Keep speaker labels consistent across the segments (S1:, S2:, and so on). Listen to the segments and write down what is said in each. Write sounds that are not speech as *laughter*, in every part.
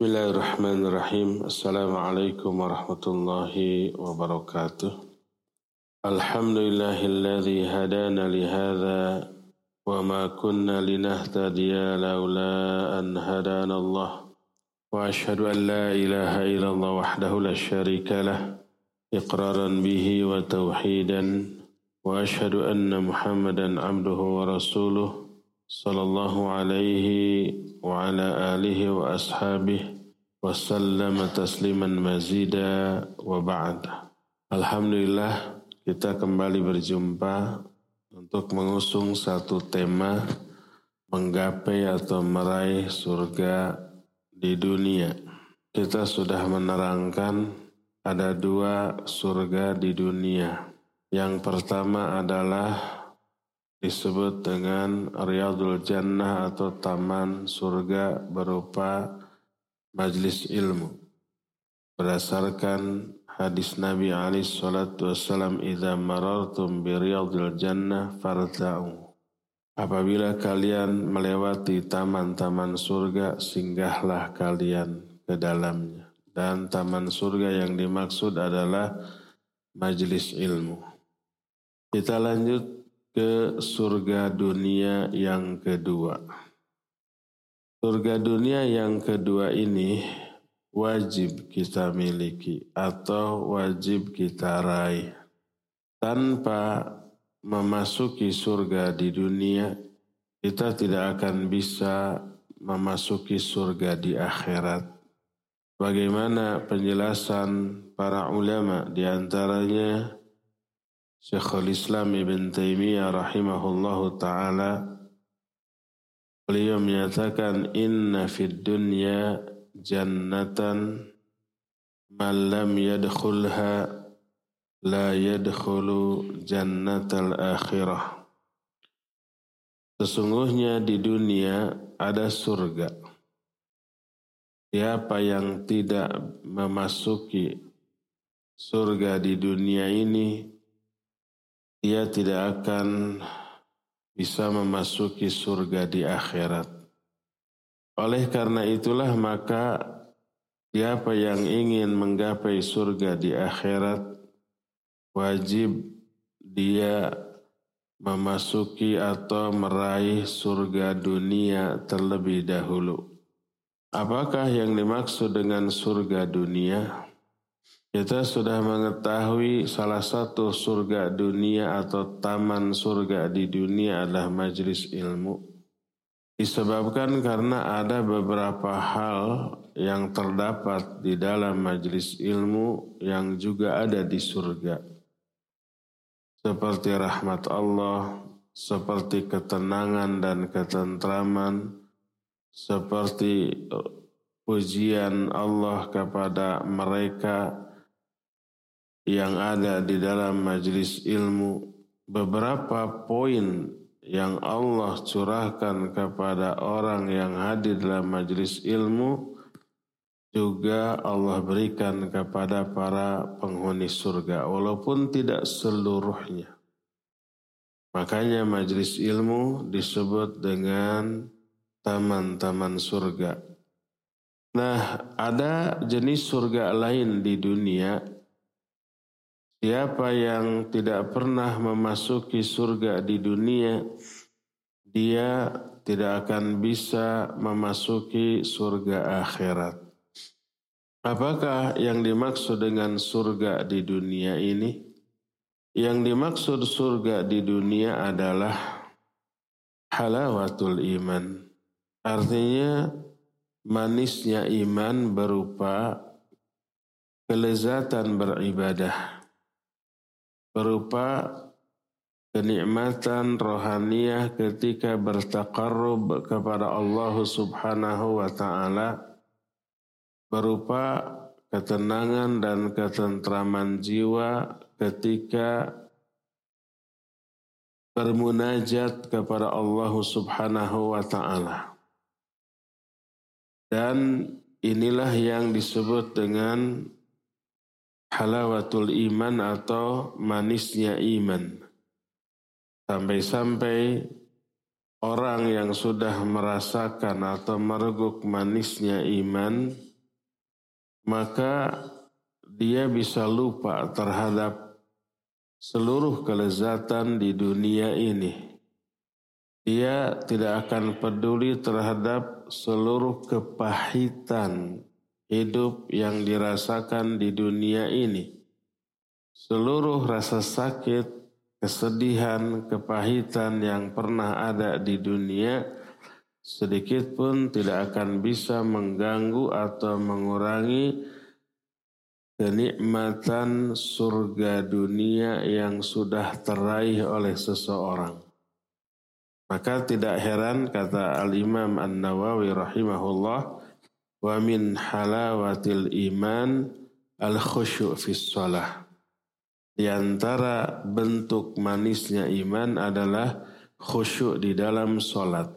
S1: Bismillahirrahmanirrahim. Assalamualaikum warahmatullahi wabarakatuh. Alhamdulillahilladzi hadana lihada wa ma kunna linahtadiya laula an hadana Allah. Wa ashhadu an la ilaha illallah wahdahu la syarika lah iqraran bihi wa tauhidan wa ashhadu anna Muhammadan abduhu wa rasuluh sallallahu alaihi وعلى آله وأصحابه وسلم تسليما مزيدا وبعد Alhamdulillah kita kembali berjumpa untuk mengusung satu tema menggapai atau meraih surga di dunia. Kita sudah menerangkan ada dua surga di dunia. Yang pertama adalah disebut dengan Riyadul Jannah atau taman surga berupa majlis ilmu. Berdasarkan hadis Nabi Ali salatu wassalam idza marartum bi riyadil jannah farta'u. Apabila kalian melewati taman-taman surga, singgahlah kalian ke dalamnya. Dan taman surga yang dimaksud adalah majlis ilmu. Kita lanjut ke surga dunia yang kedua. Surga dunia yang kedua ini wajib kita miliki atau wajib kita raih. Tanpa memasuki surga di dunia, kita tidak akan bisa memasuki surga di akhirat. Bagaimana penjelasan para ulama di antaranya Syekhul Islam Ibn Taimiyah rahimahullahu taala beliau menyatakan inna fid dunya jannatan man lam yadkhulha la yadkhulu jannatal akhirah Sesungguhnya di dunia ada surga. Siapa yang tidak memasuki surga di dunia ini, ia tidak akan bisa memasuki surga di akhirat. Oleh karena itulah maka siapa yang ingin menggapai surga di akhirat wajib dia memasuki atau meraih surga dunia terlebih dahulu. Apakah yang dimaksud dengan surga dunia? Kita sudah mengetahui salah satu surga dunia atau taman surga di dunia adalah majlis ilmu. Disebabkan karena ada beberapa hal yang terdapat di dalam majlis ilmu yang juga ada di surga. Seperti rahmat Allah, seperti ketenangan dan ketentraman, seperti pujian Allah kepada mereka yang ada di dalam majlis ilmu, beberapa poin yang Allah curahkan kepada orang yang hadir dalam majlis ilmu juga Allah berikan kepada para penghuni surga walaupun tidak seluruhnya. Makanya majlis ilmu disebut dengan taman-taman surga. Nah, ada jenis surga lain di dunia Siapa yang tidak pernah memasuki surga di dunia, dia tidak akan bisa memasuki surga akhirat. Apakah yang dimaksud dengan surga di dunia ini? Yang dimaksud surga di dunia adalah halawatul iman. Artinya manisnya iman berupa kelezatan beribadah berupa kenikmatan rohaniah ketika bertakarrub kepada Allah Subhanahu wa taala berupa ketenangan dan ketentraman jiwa ketika bermunajat kepada Allah Subhanahu wa taala. Dan inilah yang disebut dengan halawatul iman atau manisnya iman. Sampai-sampai orang yang sudah merasakan atau mereguk manisnya iman, maka dia bisa lupa terhadap seluruh kelezatan di dunia ini. Dia tidak akan peduli terhadap seluruh kepahitan hidup yang dirasakan di dunia ini. Seluruh rasa sakit, kesedihan, kepahitan yang pernah ada di dunia sedikit pun tidak akan bisa mengganggu atau mengurangi kenikmatan surga dunia yang sudah teraih oleh seseorang. Maka tidak heran kata Al-Imam An-Nawawi rahimahullah wa min halawatil iman al-khusyu' fi shalah. Di antara bentuk manisnya iman adalah khusyuk di dalam solat.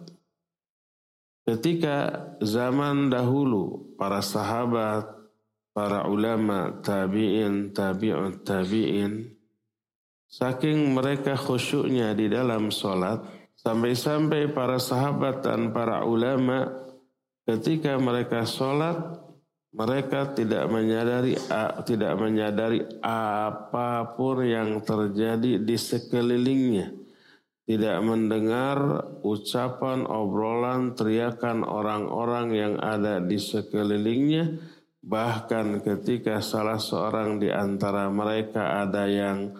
S1: Ketika zaman dahulu para sahabat para ulama tabi'in, tabi'ut tabi'in, saking mereka khusyuknya di dalam sholat, sampai-sampai para sahabat dan para ulama ketika mereka sholat, mereka tidak menyadari tidak menyadari apa pun yang terjadi di sekelilingnya. Tidak mendengar ucapan, obrolan, teriakan orang-orang yang ada di sekelilingnya Bahkan ketika salah seorang di antara mereka ada yang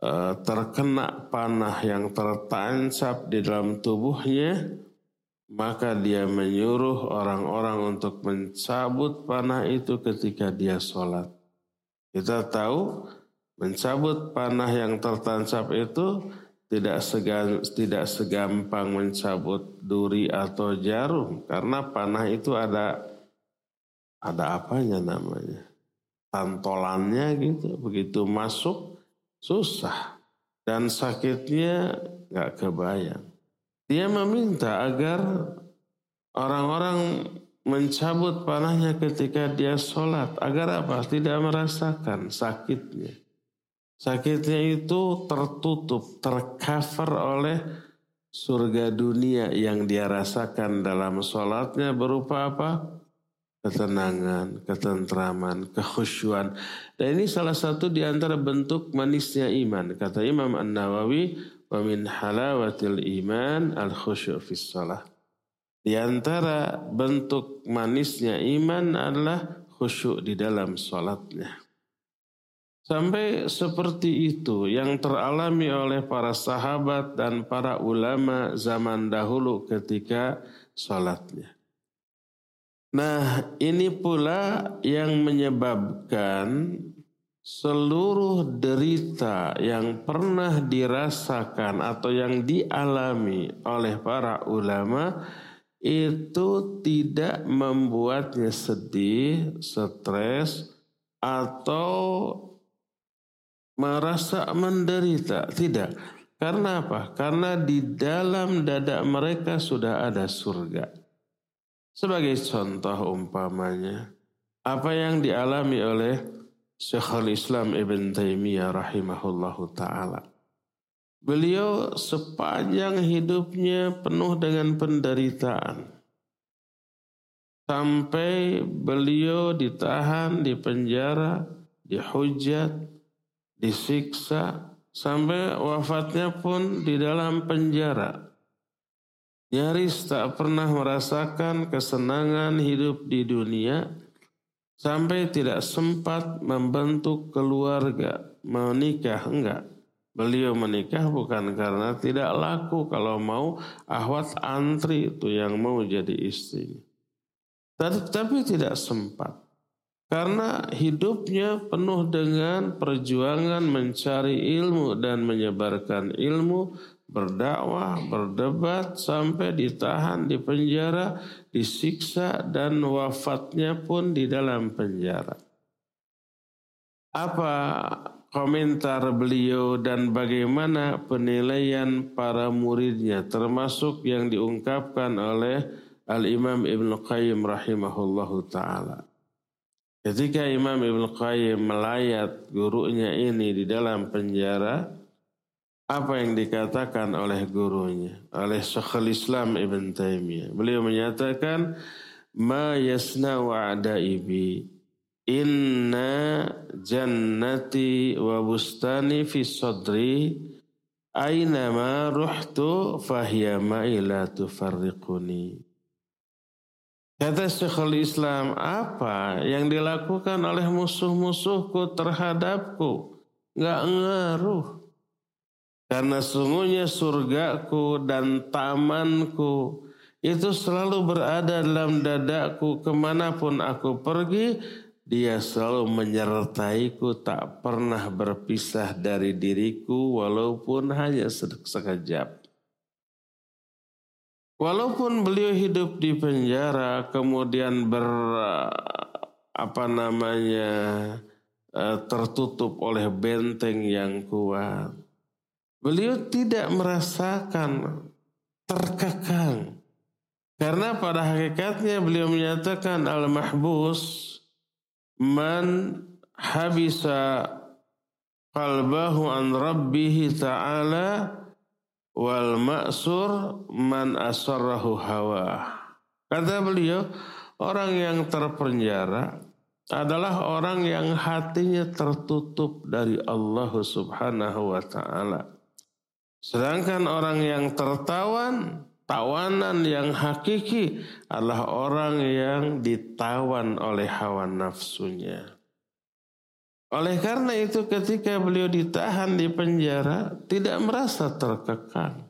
S1: uh, terkena panah yang tertancap di dalam tubuhnya, maka dia menyuruh orang-orang untuk mencabut panah itu ketika dia sholat. Kita tahu mencabut panah yang tertancap itu tidak segan, tidak segampang mencabut duri atau jarum. Karena panah itu ada ada apanya namanya? Tantolannya gitu begitu masuk susah. Dan sakitnya nggak kebayang dia meminta agar orang-orang mencabut panahnya ketika dia sholat agar apa tidak merasakan sakitnya sakitnya itu tertutup tercover oleh surga dunia yang dia rasakan dalam sholatnya berupa apa ketenangan, ketentraman, kekhusyuan. Dan ini salah satu di antara bentuk manisnya iman. Kata Imam An-Nawawi, wa min halawatil iman al-khusyu' fis salah. Di antara bentuk manisnya iman adalah khusyuk di dalam salatnya. Sampai seperti itu yang teralami oleh para sahabat dan para ulama zaman dahulu ketika salatnya. Nah, ini pula yang menyebabkan seluruh derita yang pernah dirasakan atau yang dialami oleh para ulama itu tidak membuatnya sedih, stres, atau merasa menderita. Tidak. Karena apa? Karena di dalam dada mereka sudah ada surga. Sebagai contoh umpamanya, apa yang dialami oleh Syekhul Islam Ibn Taimiyah rahimahullahu ta'ala. Beliau sepanjang hidupnya penuh dengan penderitaan. Sampai beliau ditahan di penjara, dihujat, disiksa, sampai wafatnya pun di dalam penjara. Nyaris tak pernah merasakan kesenangan hidup di dunia sampai tidak sempat membentuk keluarga, menikah enggak. Beliau menikah bukan karena tidak laku kalau mau ahwat antri itu yang mau jadi istri. Tapi tidak sempat. Karena hidupnya penuh dengan perjuangan mencari ilmu dan menyebarkan ilmu berdakwah, berdebat sampai ditahan di penjara, disiksa dan wafatnya pun di dalam penjara. Apa komentar beliau dan bagaimana penilaian para muridnya termasuk yang diungkapkan oleh Al-Imam Ibn Qayyim rahimahullahu ta'ala. Ketika Imam Ibn Qayyim melayat gurunya ini di dalam penjara, apa yang dikatakan oleh gurunya, oleh Syekhul Islam Ibn Taimiyah. Beliau menyatakan, Ma yasna wa'adaibi Inna jannati wa bustani fi sadri Aynama ruhtu fahiya la tufarriquni. Kata Syekhul Islam, apa yang dilakukan oleh musuh-musuhku terhadapku? Gak ngaruh. Karena sungguhnya surgaku dan tamanku itu selalu berada dalam dadaku ke mana pun aku pergi dia selalu menyertaiku tak pernah berpisah dari diriku walaupun hanya sekejap. Walaupun beliau hidup di penjara kemudian ber apa namanya eh, tertutup oleh benteng yang kuat. Beliau tidak merasakan terkekang. Karena pada hakikatnya beliau menyatakan al-mahbus man habisa qalbahu an rabbih ta'ala wal ma'sur man asarrahu hawa. Kata beliau, orang yang terpenjara adalah orang yang hatinya tertutup dari Allah Subhanahu wa taala. Sedangkan orang yang tertawan Tawanan yang hakiki adalah orang yang ditawan oleh hawa nafsunya. Oleh karena itu ketika beliau ditahan di penjara tidak merasa terkekang.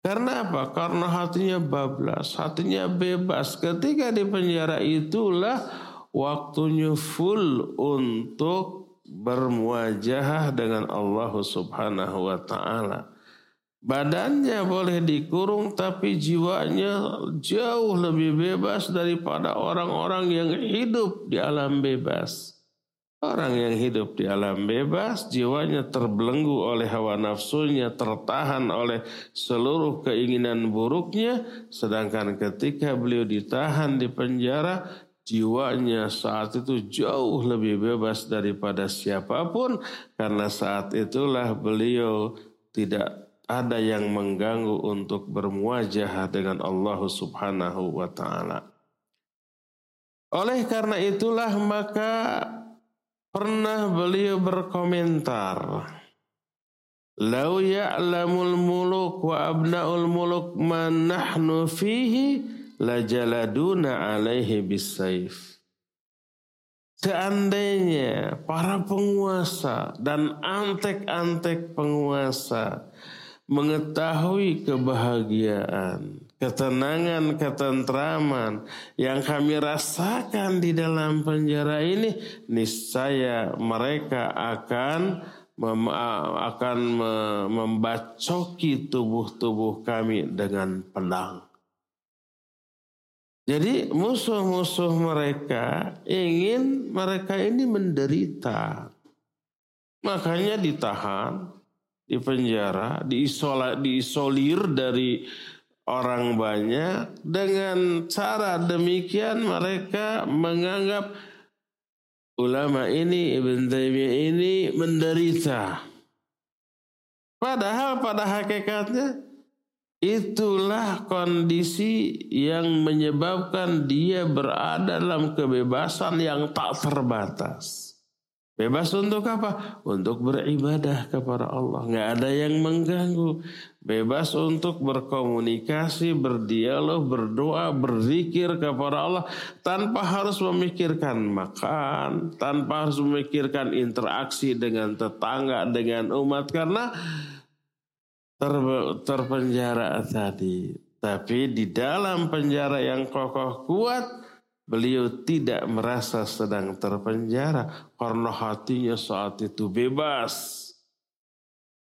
S1: Karena apa? Karena hatinya bablas, hatinya bebas. Ketika di penjara itulah waktunya full untuk bermuajahah dengan Allah Subhanahu wa taala. Badannya boleh dikurung tapi jiwanya jauh lebih bebas daripada orang-orang yang hidup di alam bebas. Orang yang hidup di alam bebas, jiwanya terbelenggu oleh hawa nafsunya, tertahan oleh seluruh keinginan buruknya. Sedangkan ketika beliau ditahan di penjara, jiwanya saat itu jauh lebih bebas daripada siapa pun. Karena saat itulah beliau tidak ada yang mengganggu untuk bermuajah dengan Allah Subhanahu wa taala. Oleh karena itulah maka pernah beliau berkomentar Lau ya'lamul muluk wa abna'ul muluk man nahnu fihi lajaladuna alaihi bisayf. Seandainya para penguasa dan antek-antek penguasa mengetahui kebahagiaan, ketenangan, ketentraman yang kami rasakan di dalam penjara ini, niscaya mereka akan mem akan membacoki tubuh-tubuh kami dengan pedang. Jadi musuh-musuh mereka ingin mereka ini menderita. Makanya ditahan, di penjara, diisola, diisolir dari orang banyak. Dengan cara demikian mereka menganggap ulama ini, Ibn Taimiyah ini menderita. Padahal pada hakikatnya itulah kondisi yang menyebabkan dia berada dalam kebebasan yang tak terbatas. Bebas untuk apa? Untuk beribadah kepada Allah. Nggak ada yang mengganggu. Bebas untuk berkomunikasi, berdialog, berdoa, berzikir kepada Allah. Tanpa harus memikirkan makan. Tanpa harus memikirkan interaksi dengan tetangga, dengan umat. Karena ter, terpenjara tadi. Tapi di dalam penjara yang kokoh kuat, Beliau tidak merasa sedang terpenjara karena hatinya saat itu bebas.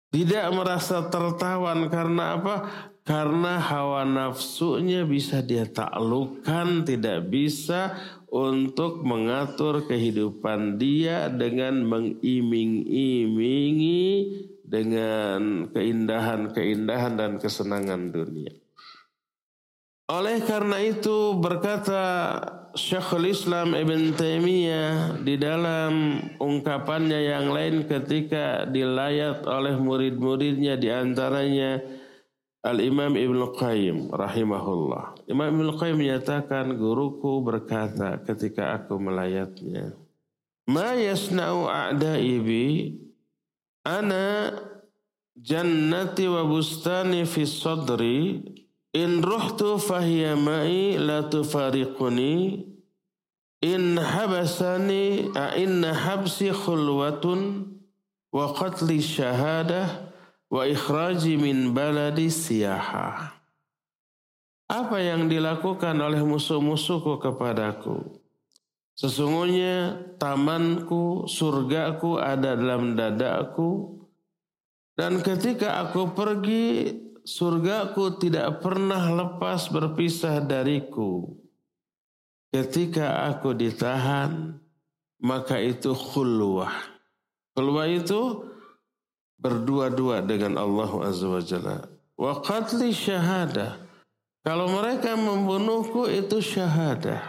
S1: Tidak merasa tertawan karena apa? Karena hawa nafsunya bisa dia taklukkan, tidak bisa untuk mengatur kehidupan dia dengan mengiming-imingi dengan keindahan-keindahan dan kesenangan dunia. Oleh karena itu berkata Syekhul Islam Ibn Taimiyah di dalam ungkapannya yang lain ketika dilayat oleh murid-muridnya di antaranya Al-Imam Ibn Qayyim rahimahullah. Imam Ibn Qayyim menyatakan guruku berkata ketika aku melayatnya. Ma yasna'u a'da'i bi ana jannati wa bustani fi sadri in ruhtu fahiya ma'i la tufariquni. In habasani a inna habsi khulwatun wa qatli syahadah wa ikhraji min baladi siyahah apa yang dilakukan oleh musuh-musuhku kepadaku? Sesungguhnya tamanku, surgaku ada dalam dadaku. Dan ketika aku pergi, surgaku tidak pernah lepas berpisah dariku. Ketika aku ditahan, maka itu khulwah. Khulwah itu berdua-dua dengan Allah Azza wa Jalla. Wa qatli syahadah. Kalau mereka membunuhku itu syahadah.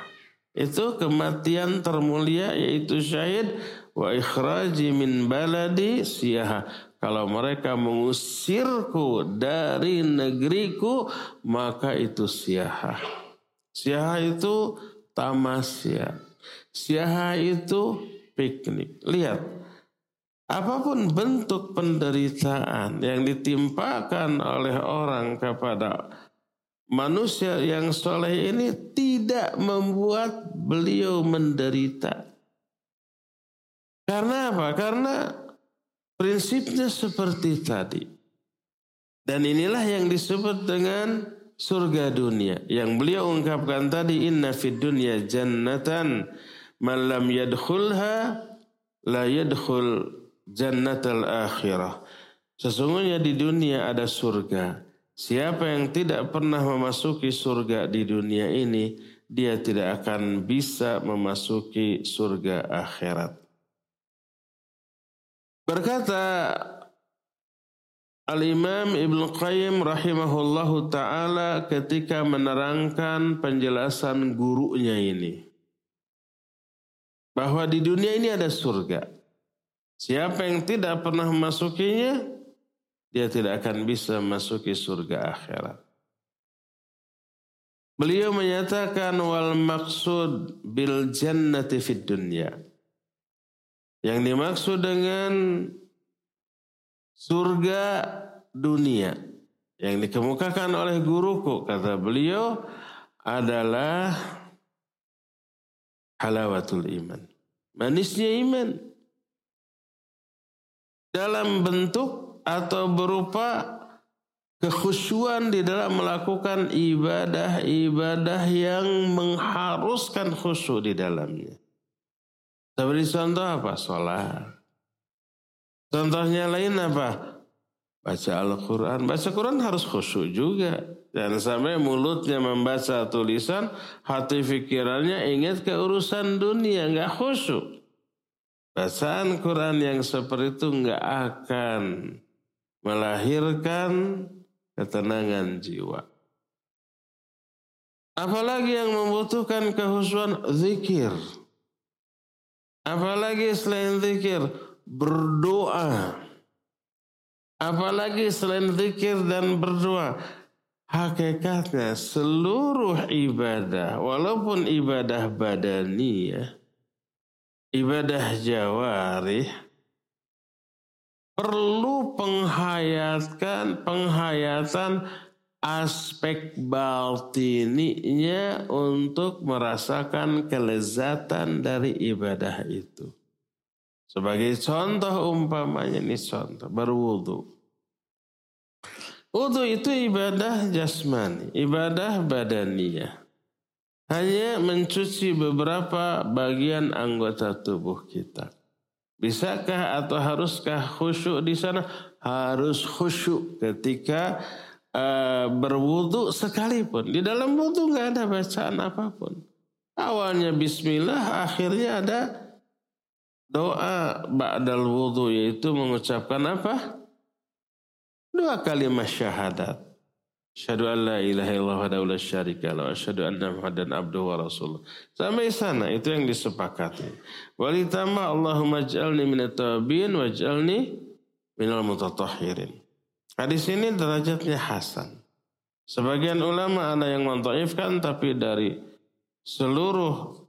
S1: Itu kematian termulia yaitu syahid wa ikhraji min baladi siyaha. Kalau mereka mengusirku dari negeriku maka itu siyaha. Siyaha itu tamasya. Siyaha itu piknik. Lihat, apa pun bentuk penderitaan yang ditimpakan oleh orang kepada manusia yang soleh ini tidak membuat beliau menderita. Karena apa? Karena prinsipnya seperti tadi. Dan inilah yang disebut dengan surga dunia. Yang beliau ungkapkan tadi, inna fid dunya jannatan man lam yadkhulha la yadkhul jannatal akhirah. Sesungguhnya di dunia ada surga. Siapa yang tidak pernah memasuki surga di dunia ini, dia tidak akan bisa memasuki surga akhirat. Berkata Al-Imam Ibn Qayyim rahimahullahu ta'ala ketika menerangkan penjelasan gurunya ini. Bahwa di dunia ini ada surga. Siapa yang tidak pernah memasukinya, dia tidak akan bisa masuki surga akhirat. Beliau menyatakan wal maksud bil jannati fid dunya. Yang dimaksud dengan surga dunia yang dikemukakan oleh guruku kata beliau adalah halawatul iman. Manisnya iman. Dalam bentuk atau berupa kekhusyuan di dalam melakukan ibadah-ibadah yang mengharuskan khusyuk di dalamnya. Seperti contoh apa? Sholat. Contohnya lain apa? Baca Al-Quran. Baca Quran harus khusyuk juga. Dan sampai mulutnya membaca tulisan, hati pikirannya ingat ke urusan dunia, nggak khusyuk. Bacaan Quran yang seperti itu nggak akan melahirkan ketenangan jiwa. Apalagi yang membutuhkan kehusuan zikir. Apalagi selain zikir berdoa. Apalagi selain zikir dan berdoa. Hakikatnya seluruh ibadah, walaupun ibadah badaniyah, ibadah jawarih, perlu penghayatan penghayatan aspek baltininya untuk merasakan kelezatan dari ibadah itu. Sebagai contoh umpamanya ini contoh berwudu. Wudu itu ibadah jasmani, ibadah badaniyah. Hanya mencuci beberapa bagian anggota tubuh kita. Bisakah atau haruskah khusyuk di sana? Harus khusyuk ketika uh, berwudu sekalipun. Di dalam wudu nggak ada bacaan apa pun. Awalnya Bismillah, akhirnya ada doa ba'dal wudu yaitu mengucapkan apa? Dua kalimat syahadat. Asyhadu an la ilaha illallah wa la syarika lahu asyhadu anna Muhammadan abduhu wa rasuluh. Sampai sana itu yang disepakati. Walitama Allahumma ij'alni minat tawabin waj'alni minal mutatahhirin. Hadis ini derajatnya hasan. Sebagian ulama ada yang mentaifkan tapi dari seluruh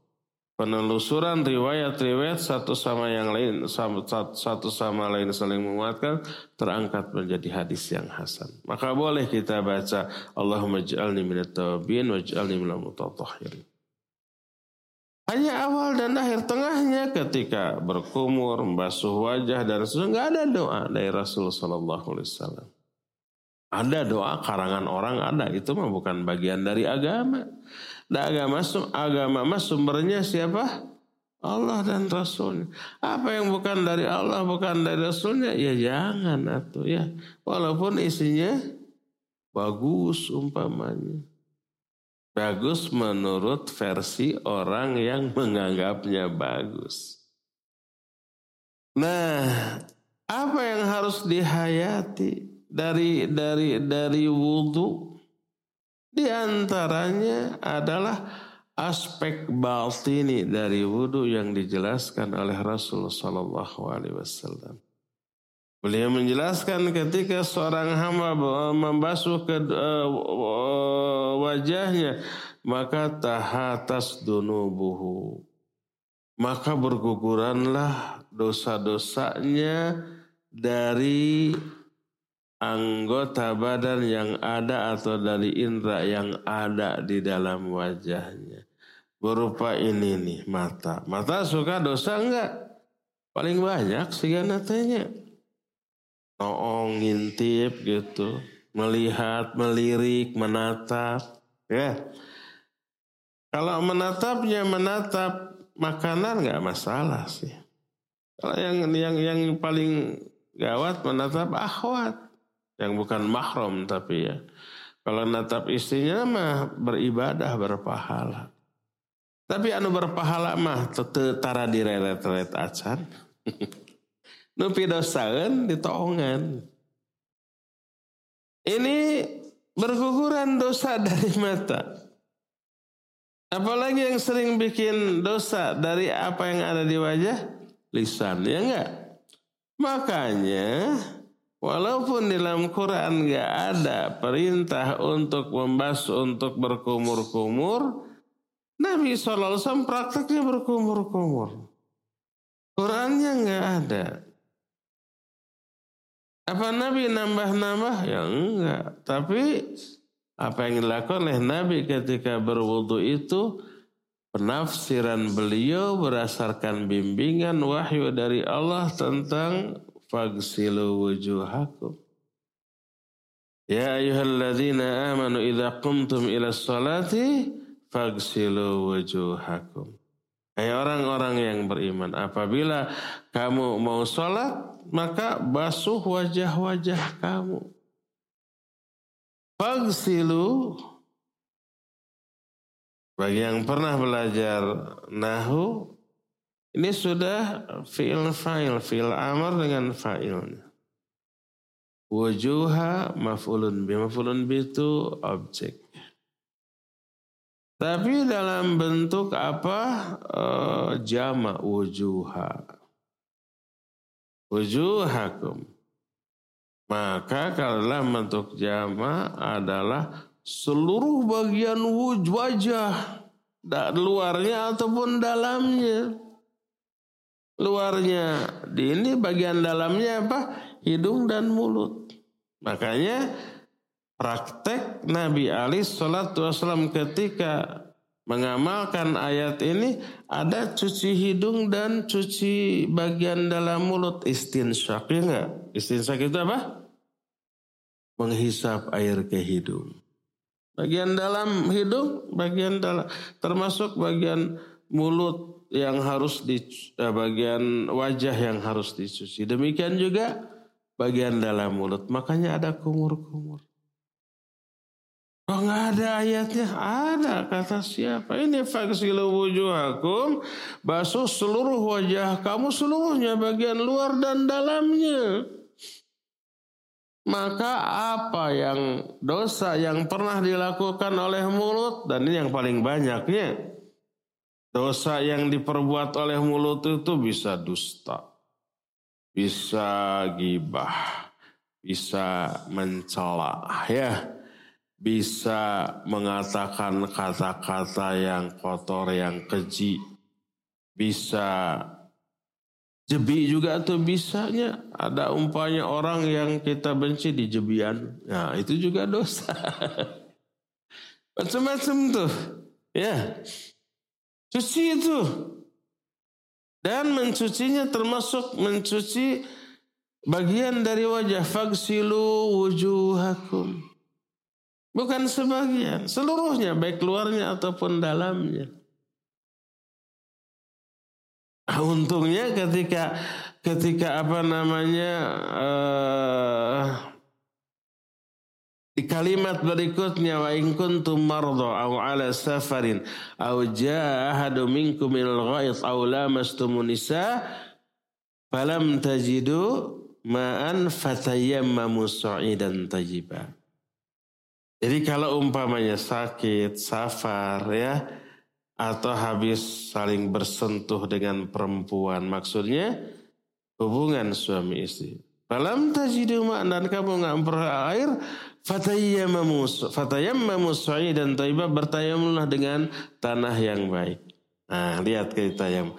S1: penelusuran riwayat-riwayat satu sama yang lain satu sama lain saling menguatkan terangkat menjadi hadis yang hasan. Maka boleh kita baca Allahumma ij'alni minat tawabin waj'alni minal mutatahhirin. Hanya awal dan akhir tengahnya ketika berkumur, membasuh wajah dan seterusnya nggak ada doa dari Rasulullah Sallallahu Alaihi Wasallam. Ada doa karangan orang ada itu mah bukan bagian dari agama. Dan agama agama mah sumbernya siapa? Allah dan Rasulnya. Apa yang bukan dari Allah, bukan dari Rasulnya, ya jangan atau ya. Walaupun isinya bagus umpamanya. Bagus menurut versi orang yang menganggapnya bagus. Nah, apa yang harus dihayati dari dari dari wudhu? Di antaranya adalah aspek batini dari wudhu yang dijelaskan oleh Rasulullah Sallallahu Alaihi Wasallam. Beliau menjelaskan ketika seorang hamba membasuh ke uh, wajahnya, maka tahatas dunubuhu. Maka berguguranlah dosa-dosanya dari anggota badan yang ada atau dari indera yang ada di dalam wajahnya. Berupa ini nih mata. Mata suka dosa enggak? Paling banyak sih natanya noong ngintip gitu melihat melirik menatap ya kalau menatapnya menatap makanan nggak masalah sih kalau yang yang yang paling gawat menatap akhwat yang bukan mahram tapi ya kalau natap istrinya mah beribadah berpahala tapi anu berpahala mah tetara direret-ret acan *laughs* Nupi dosaen ditoongan. Ini berguguran dosa *laughs* dari mata. Apalagi yang sering bikin dosa dari apa yang ada di wajah? Lisan, ya enggak? Makanya walaupun dalam Quran enggak ada perintah untuk membasuh, untuk berkumur-kumur, Nabi SAW prakteknya berkumur-kumur. Qurannya enggak ada. Apa Nabi nambah-nambah? Ya enggak. Tapi apa yang dilakukan oleh Nabi ketika berwudu itu penafsiran beliau berdasarkan bimbingan wahyu dari Allah tentang fagsilu wujuhakum. Ya ayuhalladzina amanu idza qumtum ila salati fagsilu wujuhakum. Hai orang-orang yang beriman, apabila kamu mau sholat, maka basuh wajah-wajah kamu. Fagsilu, bagi yang pernah belajar nahu, ini sudah fi'il fa'il, fi'il amar dengan fa'ilnya. Wujuha maf'ulun bi, maf'ulun bi itu objek. Tapi dalam bentuk apa? Uh, jama wujuha. Wujuhakum. Maka kalau dalam bentuk jama adalah seluruh bagian wajah. Luarnya ataupun dalamnya. Luarnya. Di ini bagian dalamnya apa? Hidung dan mulut. Makanya praktek Nabi Ali Shallallahu Wasallam ketika mengamalkan ayat ini ada cuci hidung dan cuci bagian dalam mulut istinsyak ya enggak? Istinsyak itu apa? Menghisap air ke hidung. Bagian dalam hidung, bagian dalam termasuk bagian mulut yang harus di eh, bagian wajah yang harus dicuci. Demikian juga bagian dalam mulut. Makanya ada kumur-kumur. Oh nggak ada ayatnya? Ada kata siapa? Ini faksilu wujuhakum basuh seluruh wajah kamu seluruhnya bagian luar dan dalamnya. Maka apa yang dosa yang pernah dilakukan oleh mulut dan ini yang paling banyaknya dosa yang diperbuat oleh mulut itu bisa dusta, bisa gibah, bisa mencela, ya bisa mengatakan kata-kata yang kotor, yang keji, bisa jebi juga tuh bisanya. Ada umpanya orang yang kita benci di jebian. Nah itu juga dosa. *laughs* Macam-macam tuh. Ya. Cuci itu. Dan mencucinya termasuk mencuci bagian dari wajah. Fagsilu wujuhakum. Bukan sebagian. Seluruhnya baik luarnya ataupun dalamnya. Ah, untungnya ketika ketika apa namanya uh, di kalimat berikutnya wa in kuntum marda aw ala safarin aw jaa ahadu minkum minal ghaid aw lamastumun nisa falam tajidu ma'an fatayammamu sa'idan tayyiba. Jadi kalau umpamanya sakit, safar ya atau habis saling bersentuh dengan perempuan maksudnya hubungan suami istri. Falam tajidu ma'an dan kamu nggak air Fatayammamu dan taibah bertayamumlah dengan tanah yang baik. Nah, lihat kita yang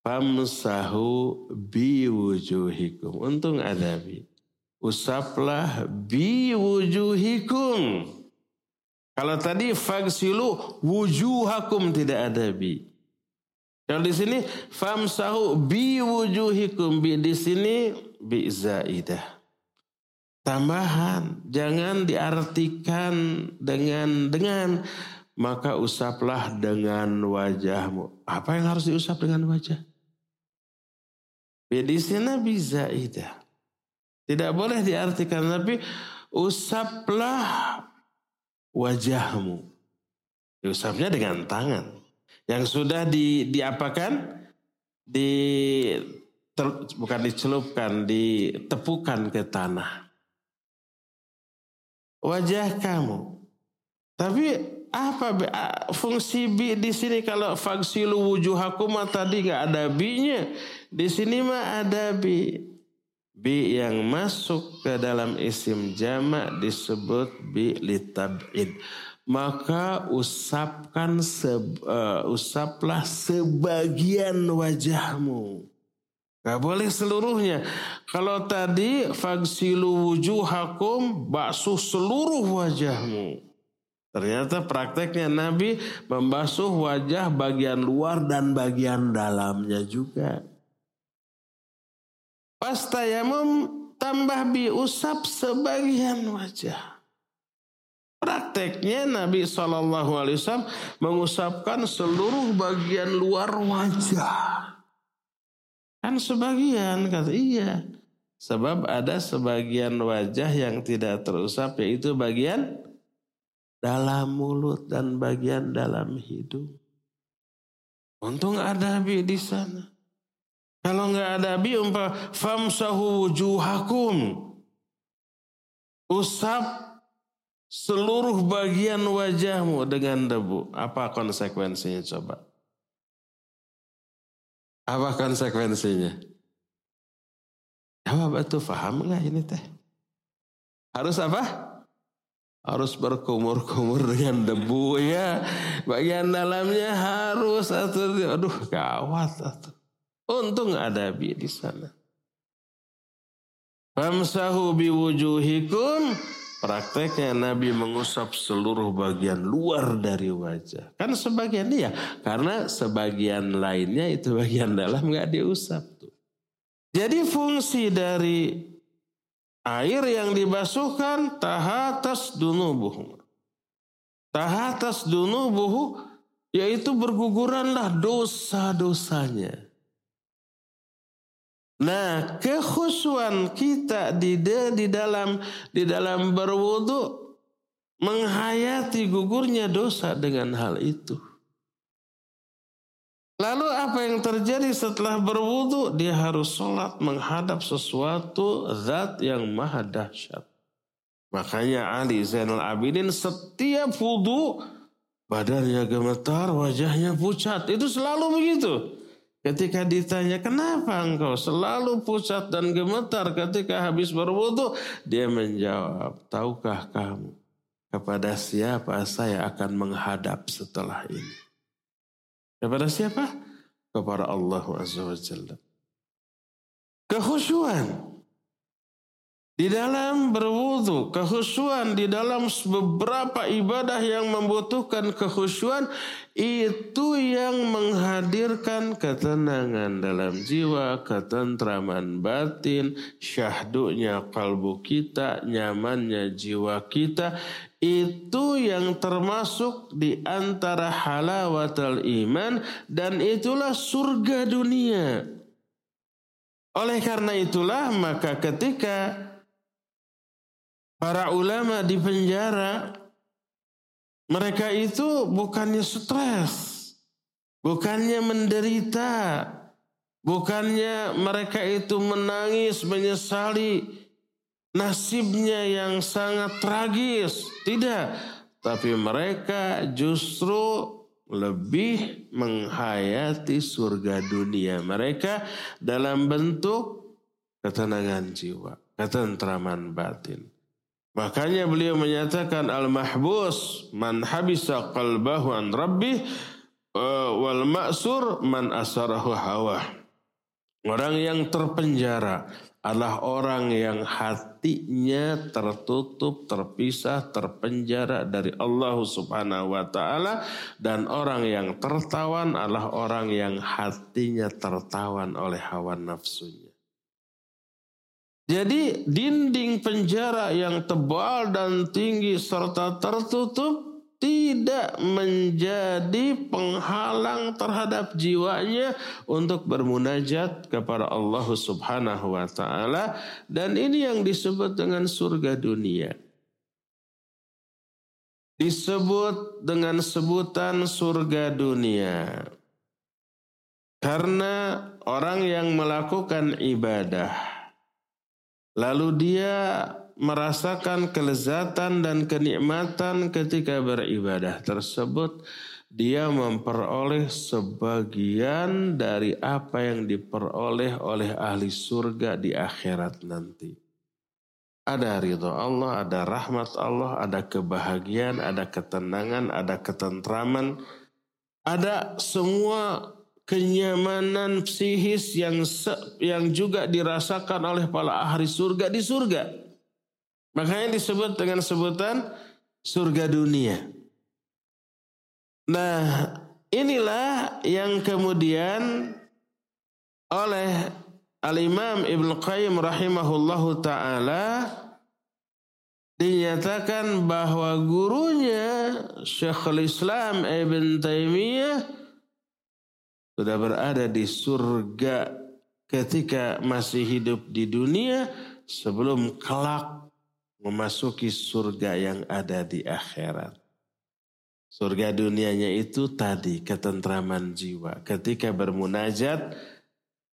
S1: Famsahu biwujuhikum. Untung ada bi. Usaplah biwujuhikum. Kalau tadi fagsilu wujuhakum tidak ada bi. Kalau di sini famsahu biwujuhikum bi di sini bi zaidah tambahan. Jangan diartikan dengan dengan maka usaplah dengan wajahmu. Apa yang harus diusap dengan wajah? Di sini bisa itu. Tidak boleh diartikan tapi usaplah wajahmu. Diusapnya dengan tangan. Yang sudah di diapakan? Di ter, bukan dicelupkan, ditepukan ke tanah wajah kamu. Tapi apa fungsi bi di sini kalau faksilu wujuhakum tadi nggak ada bi-nya. Di sini mah ada bi. Bi yang masuk ke dalam isim jamak disebut bi litab'id. Maka usapkan se, uh, usaplah sebagian wajahmu. Gak boleh seluruhnya. Kalau tadi fagsilu wujuhakum basuh seluruh wajahmu. Ternyata prakteknya Nabi membasuh wajah bagian luar dan bagian dalamnya juga. Pas tayamum tambah biusap sebagian wajah. Prakteknya Nabi SAW mengusapkan seluruh bagian luar wajah. Kan sebagian kata iya. Sebab ada sebagian wajah yang tidak terusap yaitu bagian dalam mulut dan bagian dalam hidung. Untung ada bi di sana. Kalau nggak ada bi umpah famsahu wujuhakum. Usap seluruh bagian wajahmu dengan debu. Apa konsekuensinya coba? Apa konsekuensinya? Jawab itu paham nggak ini teh? Harus apa? Harus berkumur-kumur dengan debu ya. Bagian dalamnya harus atau aduh gawat atau. Untung ada bi di sana. Famsahu biwujuhikum Prakteknya Nabi mengusap seluruh bagian luar dari wajah. Kan sebagian dia, karena sebagian lainnya itu bagian dalam nggak diusap tuh. Jadi fungsi dari air yang dibasuhkan tahatas dunubuh. Tahatas dunubuh yaitu berguguranlah dosa-dosanya. Nah, kekhusuan kita di di dalam di dalam berwudu menghayati gugurnya dosa dengan hal itu. Lalu apa yang terjadi setelah berwudu? Dia harus sholat menghadap sesuatu zat yang maha dahsyat. Makanya Ali Zainal Abidin setiap wudu badannya gemetar, wajahnya pucat. Itu selalu begitu. Ketika ditanya kenapa engkau selalu pucat dan gemetar ketika habis berwudu, dia menjawab, tahukah kamu kepada siapa saya akan menghadap setelah ini? Kepada siapa? kepada Allah Azza wa Jalla. Kehusuan di dalam berwudu, kehusuan di dalam beberapa ibadah yang membutuhkan kehusuan itu yang menghadirkan ketenangan dalam jiwa, ketentraman batin, syahdunya kalbu kita, nyamannya jiwa kita. Itu yang termasuk di antara halawatul iman dan itulah surga dunia. Oleh karena itulah maka ketika para ulama di penjara, mereka itu bukannya stres, bukannya menderita, bukannya mereka itu menangis, menyesali nasibnya yang sangat tragis. Tidak, tapi mereka justru lebih menghayati surga dunia mereka dalam bentuk ketenangan jiwa, ketentraman batin. Makanya beliau menyatakan al-mahbus man habisa qalbahu an rabbih wal ma'sur man asarahu hawa. Orang yang terpenjara adalah orang yang hatinya tertutup, terpisah, terpenjara dari Allah Subhanahu wa taala dan orang yang tertawan adalah orang yang hatinya tertawan oleh hawa nafsunya. Jadi dinding penjara yang tebal dan tinggi serta tertutup tidak menjadi penghalang terhadap jiwanya untuk bermunajat kepada Allah Subhanahu wa taala dan ini yang disebut dengan surga dunia. Disebut dengan sebutan surga dunia. Karena orang yang melakukan ibadah Lalu dia merasakan kelezatan dan kenikmatan ketika beribadah tersebut. Dia memperoleh sebagian dari apa yang diperoleh oleh ahli surga di akhirat nanti. Ada ridho Allah, ada rahmat Allah, ada kebahagiaan, ada ketenangan, ada ketentraman, ada semua kenyamanan psikis yang yang juga dirasakan oleh para ahli surga di surga. Makanya disebut dengan sebutan surga dunia. Nah, inilah yang kemudian oleh Al-Imam Ibn Qayyim rahimahullahu taala dinyatakan bahwa gurunya Syekhul Islam Ibn Taimiyah sudah berada di surga ketika masih hidup di dunia sebelum kelak memasuki surga yang ada di akhirat. Surga dunianya itu tadi ketentraman jiwa. Ketika bermunajat,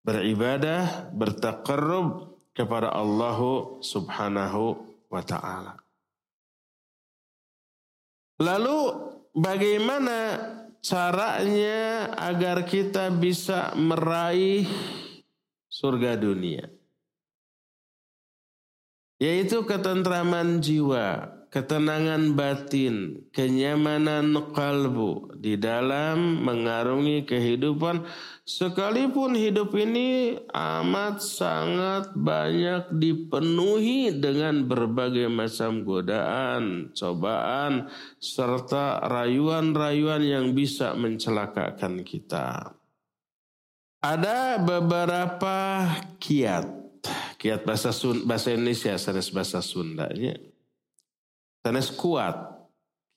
S1: beribadah, bertakarrub kepada Allah subhanahu wa ta'ala. Lalu bagaimana caranya agar kita bisa meraih surga dunia. Yaitu ketentraman jiwa, ketenangan batin, kenyamanan kalbu di dalam mengarungi kehidupan. Sekalipun hidup ini amat sangat banyak dipenuhi dengan berbagai macam godaan, cobaan serta rayuan-rayuan yang bisa mencelakakan kita. Ada beberapa kiat, kiat bahasa Sun, bahasa Indonesia, sanes bahasa Sundanya Sanes kuat.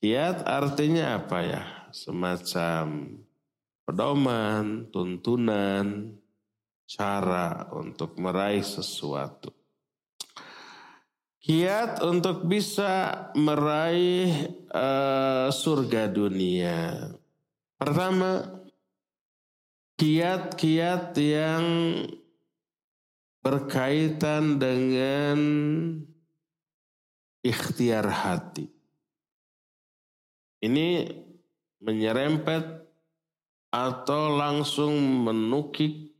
S1: Kiat artinya apa ya? Semacam pedoman, tuntunan, cara untuk meraih sesuatu. Kiat untuk bisa meraih uh, surga dunia. Pertama, kiat-kiat yang berkaitan dengan ikhtiar hati. Ini menyerempet atau langsung menukik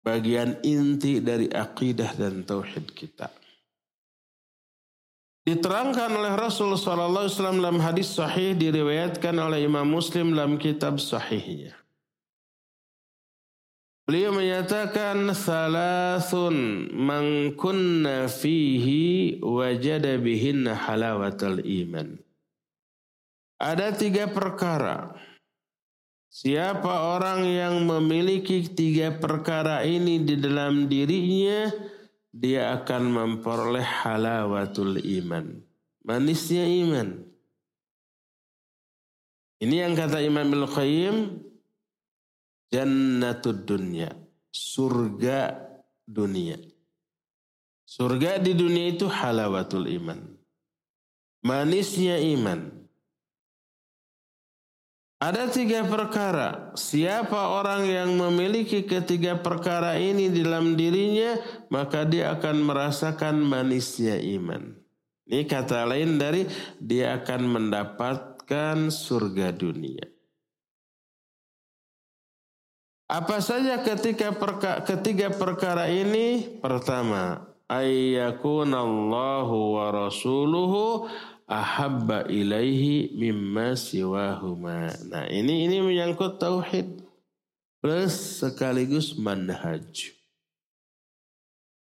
S1: bagian inti dari akidah dan tauhid kita. Diterangkan oleh Rasul Wasallam dalam hadis sahih diriwayatkan oleh Imam Muslim dalam kitab sahihnya. Beliau menyatakan salasun man kunna fihi wajada bihinna halawatal iman. Ada tiga perkara. Siapa orang yang memiliki tiga perkara ini di dalam dirinya, dia akan memperoleh halawatul iman. Manisnya iman. Ini yang kata Imam Al-Qayyim, jannatud dunia, surga dunia. Surga di dunia itu halawatul iman. Manisnya iman. Ada tiga perkara. Siapa orang yang memiliki ketiga perkara ini dalam dirinya, maka dia akan merasakan manisnya iman. Ini kata lain dari dia akan mendapatkan surga dunia. Apa saja ketika perka, ketiga perkara ini? Pertama, ayyakunallahu wa rasuluhu ahabba ilaihi mimma siwahuma. Nah, ini ini menyangkut tauhid plus sekaligus manhaj.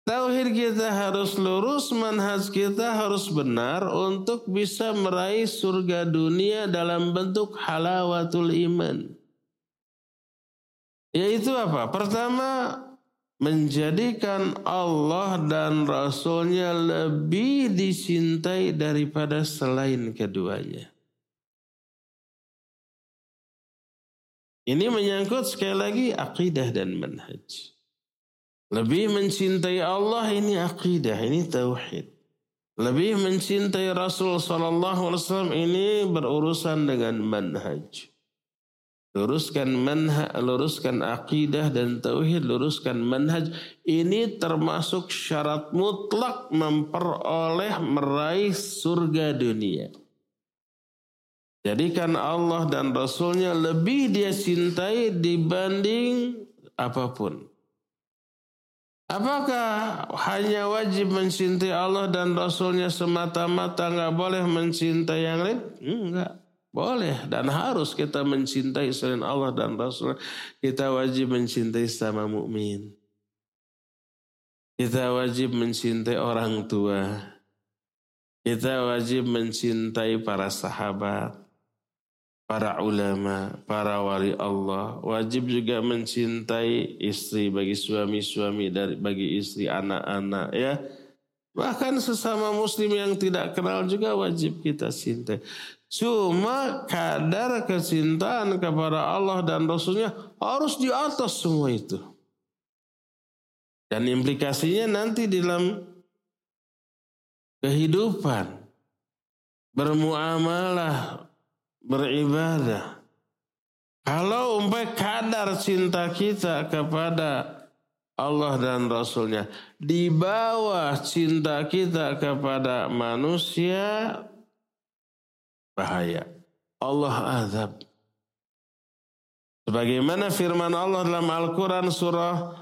S1: Tauhid kita harus lurus, manhaj kita harus benar untuk bisa meraih surga dunia dalam bentuk halawatul iman. Yaitu apa? Pertama, menjadikan Allah dan Rasulnya lebih dicintai daripada selain keduanya. Ini menyangkut sekali lagi akidah dan manhaj. Lebih mencintai Allah ini akidah, ini tauhid. Lebih mencintai Rasul Sallallahu Alaihi Wasallam ini berurusan dengan manhaj. Luruskan manhaj, luruskan akidah dan tauhid, luruskan manhaj. Ini termasuk syarat mutlak memperoleh meraih surga dunia. Jadikan Allah dan Rasulnya lebih dia cintai dibanding apa pun. Apakah hanya wajib mencintai Allah dan Rasulnya semata-mata nggak boleh mencintai yang lain? Enggak. Boleh dan harus kita mencintai selain Allah dan Rasul. Kita wajib mencintai sama mukmin. Kita wajib mencintai orang tua. Kita wajib mencintai para sahabat, para ulama, para wali Allah. Wajib juga mencintai istri bagi suami-suami dari bagi istri anak-anak ya. Bahkan sesama muslim yang tidak kenal juga wajib kita cintai. Cuma kadar kecintaan kepada Allah dan Rasulnya harus di atas semua itu. Dan implikasinya nanti dalam kehidupan, bermuamalah, beribadah. Kalau umpamai kadar cinta kita kepada Allah dan Rasulnya di bawah cinta kita kepada manusia, bahaya. Allah azab. Sebagaimana firman Allah dalam Al-Quran surah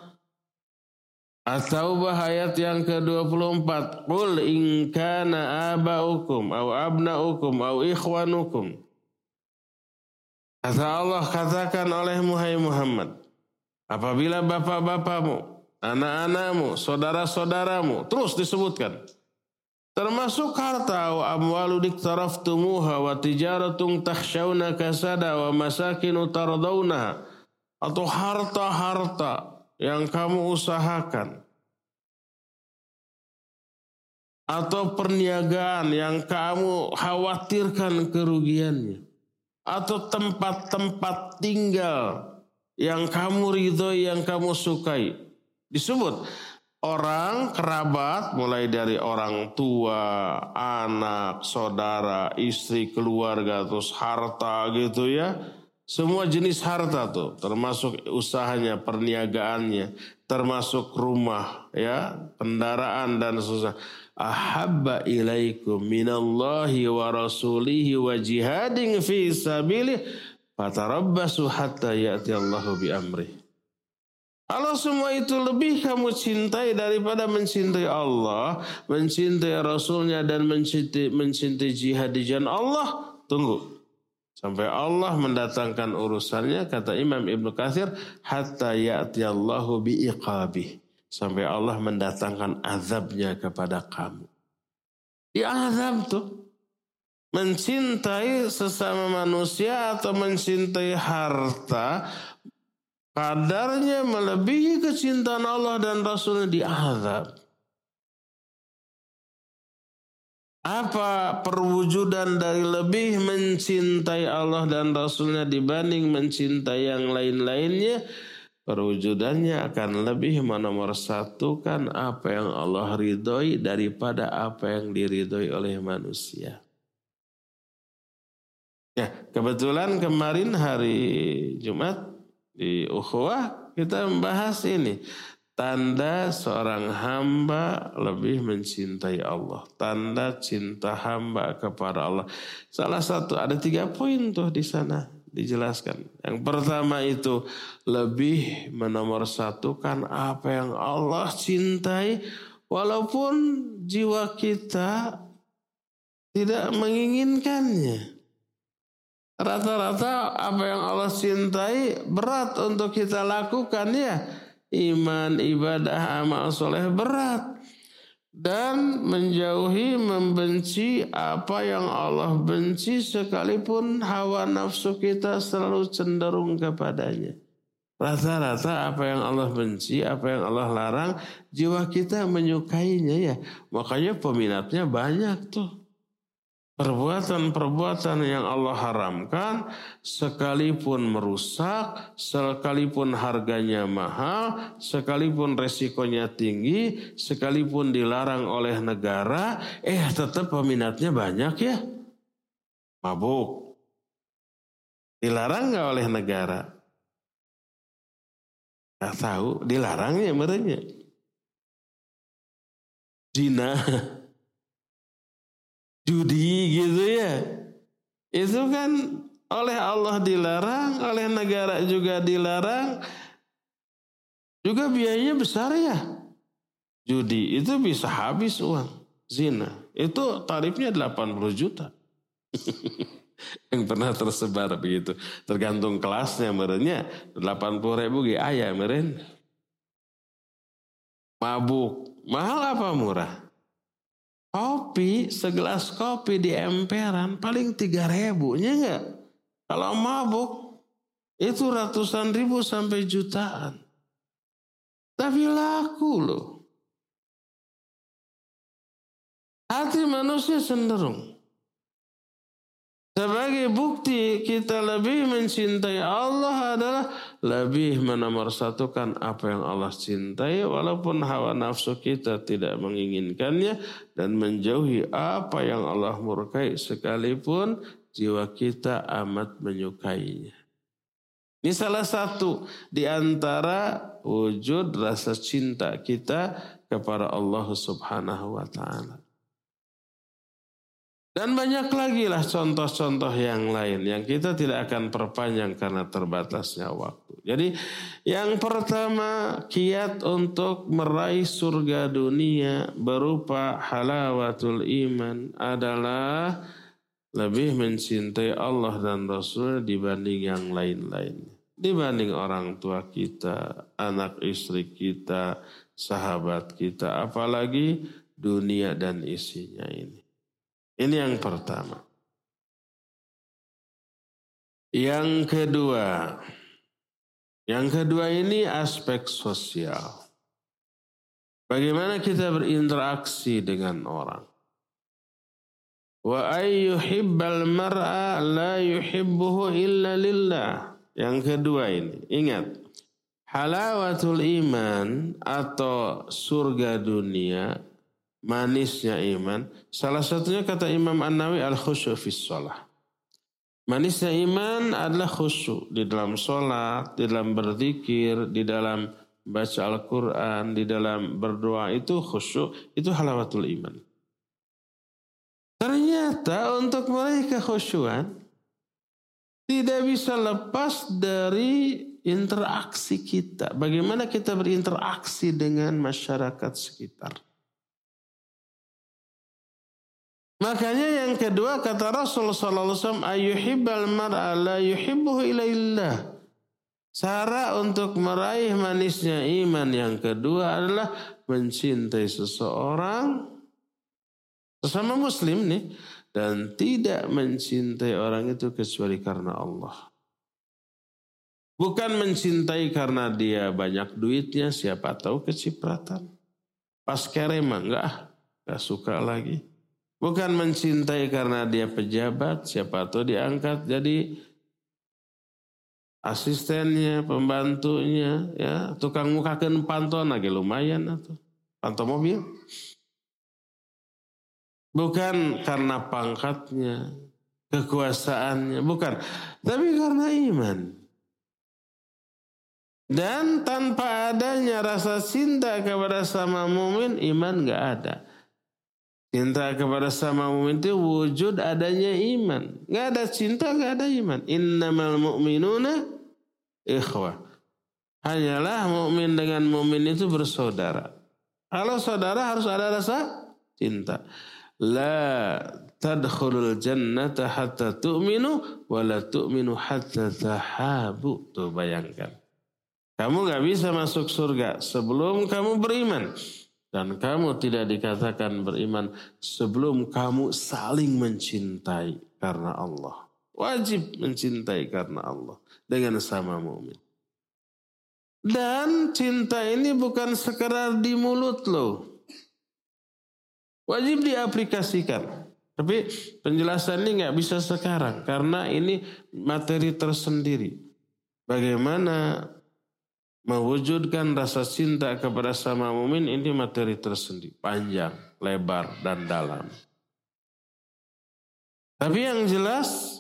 S1: At-Taubah ayat yang ke-24. Qul in kana aba'ukum au abna'ukum au ikhwanukum. Kata Allah katakan oleh Muhammad. Apabila bapak-bapakmu, anak-anakmu, saudara-saudaramu. Terus disebutkan. Termasuk harta wa amwalu diktaraftumuha wa tijaratun takhshawna kasada wa masakinu tardawna. Atau harta-harta yang kamu usahakan. Atau perniagaan yang kamu khawatirkan kerugiannya. Atau tempat-tempat tinggal yang kamu ridhoi, yang kamu sukai. Disebut orang kerabat mulai dari orang tua, anak, saudara, istri, keluarga, terus harta gitu ya. Semua jenis harta tuh, termasuk usahanya, perniagaannya, termasuk rumah, ya, kendaraan dan susah. Ahabba ilaikum minallahi wa rasulihi wa jihadin fi sabilih fatarabbasu hatta ya'ti Allahu bi amrih. Kalau semua itu lebih kamu cintai daripada mencintai Allah, mencintai Rasulnya dan mencintai, mencintai jihad di jalan Allah, tunggu. Sampai Allah mendatangkan urusannya kata Imam Ibnu Katsir hatta ya'tiyallahu biiqabih. Sampai Allah mendatangkan azabnya kepada kamu. Di azab tuh mencintai sesama manusia atau mencintai harta kadarnya melebihi kecintaan Allah dan Rasulnya di azab. Apa perwujudan dari lebih mencintai Allah dan Rasulnya dibanding mencintai yang lain-lainnya? Perwujudannya akan lebih menomor satukan apa yang Allah ridhoi daripada apa yang diridhoi oleh manusia. Ya, kebetulan kemarin hari Jumat di Ukhuwah kita membahas ini Tanda seorang hamba lebih mencintai Allah. Tanda cinta hamba kepada Allah. Salah satu ada tiga poin tuh di sana dijelaskan. Yang pertama itu lebih menomorsatukan apa yang Allah cintai walaupun jiwa kita tidak menginginkannya. Rata-rata apa yang Allah cintai berat untuk kita lakukan ya iman, ibadah, amal soleh berat. Dan menjauhi, membenci apa yang Allah benci sekalipun hawa nafsu kita selalu cenderung kepadanya. Rata-rata apa yang Allah benci, apa yang Allah larang, jiwa kita menyukainya ya. Makanya peminatnya banyak tuh. Perbuatan-perbuatan yang Allah haramkan sekalipun merusak, sekalipun harganya mahal, sekalipun resikonya tinggi, sekalipun dilarang oleh negara, eh tetap peminatnya banyak ya. Mabuk. Dilarang nggak oleh negara? Gak tahu, dilarangnya merenya. Zina *laughs* judi gitu ya. Itu kan oleh Allah dilarang, oleh negara juga dilarang. Juga biayanya besar ya. Judi itu bisa habis uang. Zina itu tarifnya 80 juta. *laughs* yang pernah tersebar begitu. Tergantung kelasnya merenya 80 ribu ayah meren. Mabuk. Mahal apa murah? Kopi, segelas kopi di emperan paling tiga ribunya enggak? Kalau mabuk itu ratusan ribu sampai jutaan. Tapi laku loh. Hati manusia cenderung. Sebagai bukti kita lebih mencintai Allah adalah lebih menomorsatukan apa yang Allah cintai walaupun hawa nafsu kita tidak menginginkannya dan menjauhi apa yang Allah murkai sekalipun jiwa kita amat menyukainya. Ini salah satu di antara wujud rasa cinta kita kepada Allah Subhanahu wa taala. Dan banyak lagi lah contoh-contoh yang lain yang kita tidak akan perpanjang karena terbatasnya waktu. Jadi yang pertama kiat untuk meraih surga dunia berupa halawatul iman adalah lebih mencintai Allah dan Rasul dibanding yang lain-lain. Dibanding orang tua kita, anak istri kita, sahabat kita, apalagi dunia dan isinya ini. Ini yang pertama. Yang kedua, yang kedua ini aspek sosial. Bagaimana kita berinteraksi dengan orang. Wa ayyuhibbal mar'a la yuhibbuhu illa lillah. Yang kedua ini, ingat. Halawatul iman atau surga dunia manisnya iman. Salah satunya kata Imam An-Nawi al-khusyu fi sholah. Manisnya iman adalah khusyuk di dalam sholat, di dalam berzikir, di dalam baca Al-Quran, di dalam berdoa itu khusyuk, itu halawatul iman. Ternyata untuk meraih kekhusyuan tidak bisa lepas dari interaksi kita. Bagaimana kita berinteraksi dengan masyarakat sekitar. Makanya yang kedua kata Rasul sallallahu alaihi wasallam. Cara untuk meraih manisnya iman yang kedua adalah mencintai seseorang sesama muslim nih dan tidak mencintai orang itu kecuali karena Allah. Bukan mencintai karena dia banyak duitnya, siapa tahu kecipratan. Pas kerema enggak, enggak suka lagi. Bukan mencintai karena dia pejabat, siapa tahu diangkat jadi asistennya, pembantunya, ya tukang mukakan pantun lagi lumayan atau pantau mobil. Bukan karena pangkatnya, kekuasaannya, bukan. Tapi karena iman. Dan tanpa adanya rasa cinta kepada sama mumin, iman gak ada. Cinta kepada sama mumin itu wujud adanya iman. Gak ada cinta, gak ada iman. Innamal mu'minuna ikhwah. Hanyalah mukmin dengan mukmin itu bersaudara. Kalau saudara harus ada rasa cinta. La tadkhulul jannata hatta tu'minu wa la tu'minu hatta tahabu. Tuh bayangkan. Kamu gak bisa masuk surga sebelum kamu beriman. Dan kamu tidak dikatakan beriman sebelum kamu saling mencintai karena Allah. Wajib mencintai karena Allah dengan sama mukmin. Dan cinta ini bukan sekedar di mulut loh. Wajib diaplikasikan. Tapi penjelasan ini nggak bisa sekarang karena ini materi tersendiri. Bagaimana mewujudkan rasa cinta kepada sama mumin ini materi tersendiri, panjang, lebar dan dalam. Tapi yang jelas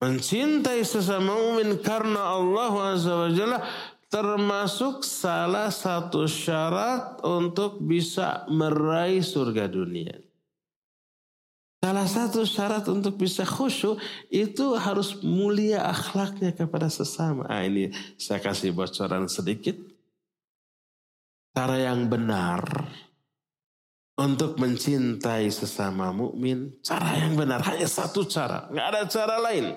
S1: mencintai sesama mumin karena Allah Azza wa Jalla termasuk salah satu syarat untuk bisa meraih surga dunia. Salah satu syarat untuk bisa khusyuk itu harus mulia akhlaknya kepada sesama. Ah, ini saya kasih bocoran sedikit. Cara yang benar untuk mencintai sesama mukmin, cara yang benar hanya satu cara, nggak ada cara lain.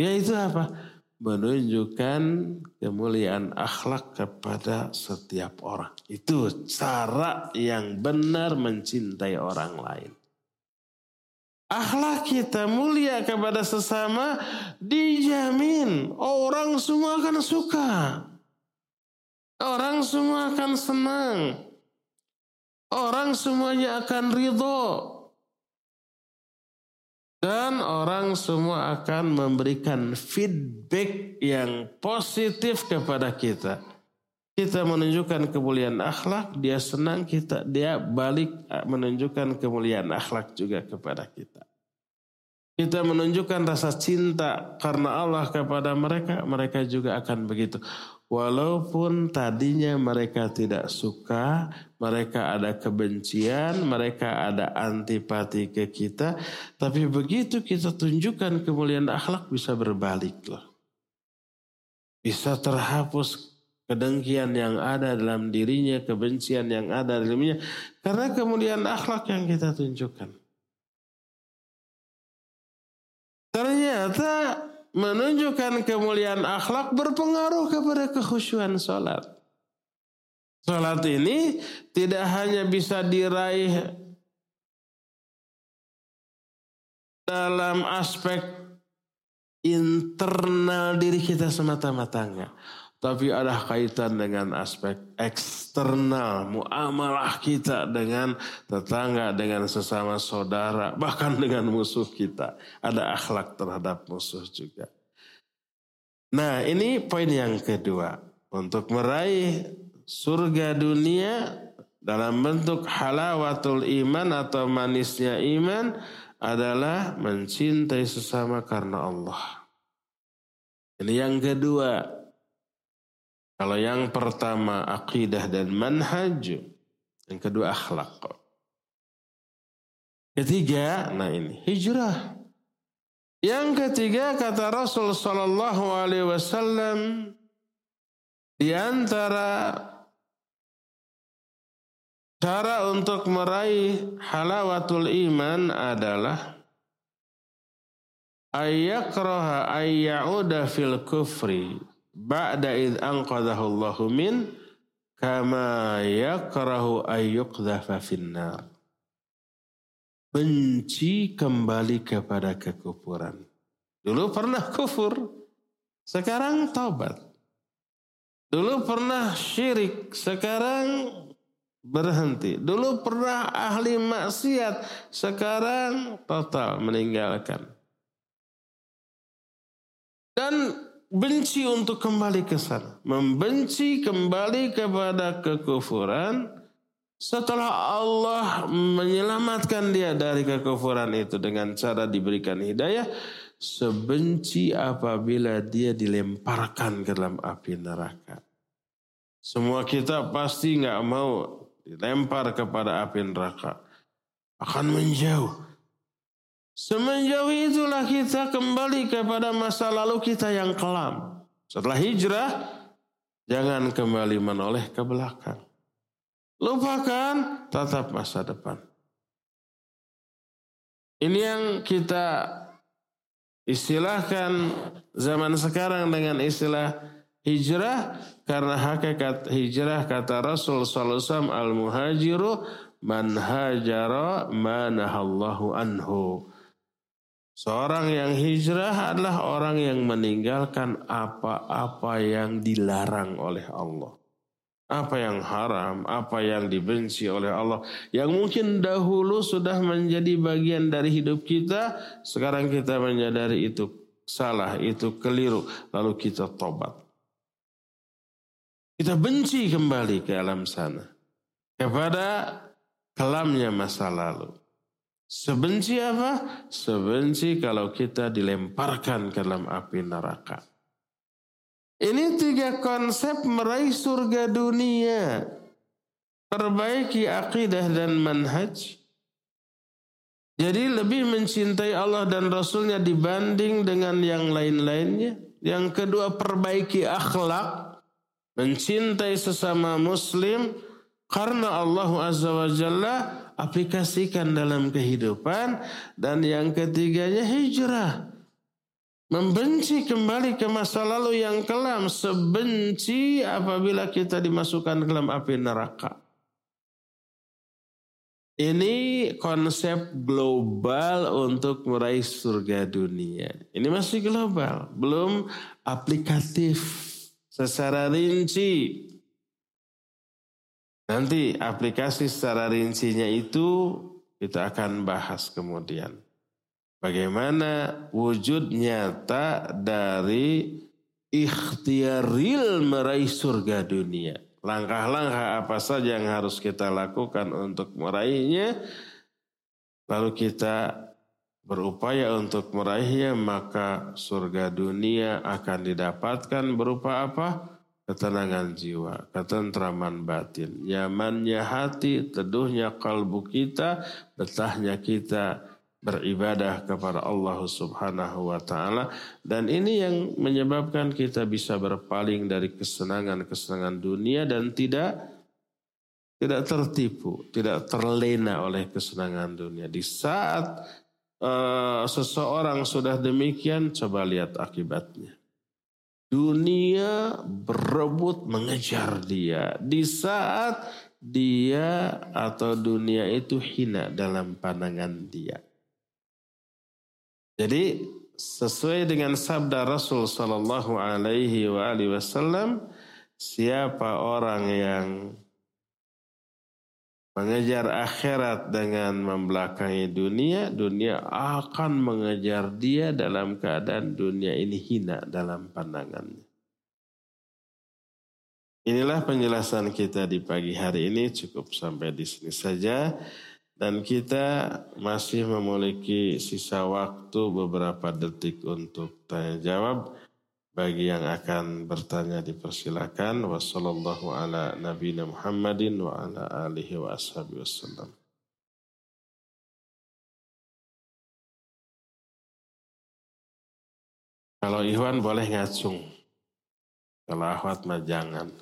S1: Yaitu apa? Menunjukkan kemuliaan akhlak kepada setiap orang. Itu cara yang benar mencintai orang lain. Akhlak kita mulia kepada sesama dijamin orang semua akan suka. Orang semua akan senang. Orang semuanya akan ridho. Dan orang semua akan memberikan feedback yang positif kepada kita. Kita menunjukkan kemuliaan akhlak, dia senang kita, dia balik eh, menunjukkan kemuliaan akhlak juga kepada kita. Kita menunjukkan rasa cinta karena Allah kepada mereka, mereka juga akan begitu. Walaupun tadinya mereka tidak suka, mereka ada kebencian, mereka ada antipati ke kita, tapi begitu kita tunjukkan kemuliaan akhlak bisa berbalik loh. Bisa terhapus kedengkian yang ada dalam dirinya, kebencian yang ada dalam dirinya, karena kemuliaan akhlak yang kita tunjukkan. Ternyata menunjukkan kemuliaan akhlak berpengaruh kepada kekhusyuan sholat. Sholat ini tidak hanya bisa diraih dalam aspek internal diri kita semata-mata enggak. Tapi ada kaitan dengan aspek eksternal, muamalah kita dengan tetangga, dengan sesama saudara, bahkan dengan musuh kita. Ada akhlak terhadap musuh juga. Nah ini poin yang kedua. Untuk meraih surga dunia dalam bentuk halawatul iman atau manisnya iman adalah mencintai sesama karena Allah. Ini yang kedua, kalau yang pertama akidah dan manhaj, yang kedua akhlak. Ketiga, nah ini hijrah. Yang ketiga kata Rasul Sallallahu Alaihi Wasallam di antara Cara untuk meraih halawatul iman adalah ayyakraha ayyauda fil kufri ba'da id anqadahu Allahu min kama yakrahu ayyuqdhafa finnar. Benci kembali kepada kekufuran. Dulu pernah kufur, sekarang taubat. Dulu pernah syirik, sekarang berhenti. Dulu pernah ahli maksiat, sekarang total meninggalkan. Dan benci untuk kembali ke sana. Membenci kembali kepada kekufuran setelah Allah menyelamatkan dia dari kekufuran itu dengan cara diberikan hidayah. Sebenci apabila dia dilemparkan ke dalam api neraka. Semua kita pasti nggak mau dilempar kepada api neraka. Akan menjauh Semenjauh itulah kita kembali kepada masa lalu kita yang kelam. Setelah hijrah, jangan kembali menoleh ke belakang. Lupakan tatap masa depan. Ini yang kita istilahkan zaman sekarang dengan istilah hijrah karena hakikat hijrah kata Rasul sallallahu alaihi wasallam al muhajiru man hajara manahallahu anhu Seorang yang hijrah adalah orang yang meninggalkan apa-apa yang dilarang oleh Allah. Apa yang haram, apa yang dibenci oleh Allah. Yang mungkin dahulu sudah menjadi bagian dari hidup kita. Sekarang kita menyadari itu salah, itu keliru. Lalu kita tobat. Kita benci kembali ke alam sana. Kepada kelamnya masa lalu. Sebenci apa? Sebenci kalau kita dilemparkan ke dalam api neraka. Ini tiga konsep meraih surga dunia. Perbaiki akidah dan manhaj. Jadi lebih mencintai Allah dan Rasulnya dibanding dengan yang lain-lainnya. Yang kedua perbaiki akhlak. Mencintai sesama muslim. Karena Allah Azza wa Jalla aplikasikan dalam kehidupan. Dan yang ketiganya hijrah. Membenci kembali ke masa lalu yang kelam. Sebenci apabila kita dimasukkan ke dalam api neraka. Ini konsep global untuk meraih surga dunia. Ini masih global, belum aplikatif. Secara rinci. Nanti aplikasi secara rincinya itu kita akan bahas kemudian. Bagaimana wujud nyata dari ikhtiaril meraih surga dunia. Langkah-langkah apa saja yang harus kita lakukan untuk meraihnya. Lalu kita berupaya untuk meraihnya maka surga dunia akan didapatkan berupa apa? Ketenangan jiwa, ketentraman batin, nyamannya hati, teduhnya kalbu kita, betahnya kita beribadah kepada Allah Subhanahu wa taala dan ini yang menyebabkan kita bisa berpaling dari kesenangan-kesenangan dunia dan tidak tidak tertipu, tidak terlena oleh kesenangan dunia. Di saat uh, seseorang sudah demikian, coba lihat akibatnya. Dunia berebut mengejar dia di saat dia atau dunia itu hina dalam pandangan dia. Jadi sesuai dengan sabda Rasul Sallallahu Alaihi Wasallam, siapa orang yang mengejar akhirat dengan membelakangi dunia, dunia akan mengejar dia dalam keadaan dunia ini hina dalam pandangannya. Inilah penjelasan kita di pagi hari ini cukup sampai di sini saja dan kita masih memiliki sisa waktu beberapa detik untuk tanya jawab. Bagi yang akan bertanya dipersilakan. Wassallallahu ala nabiyina Muhammadin wa ala alihi wa ashabi wassalam. Kalau Ikhwan boleh ngacung. Kalau Ahwat mah jangan.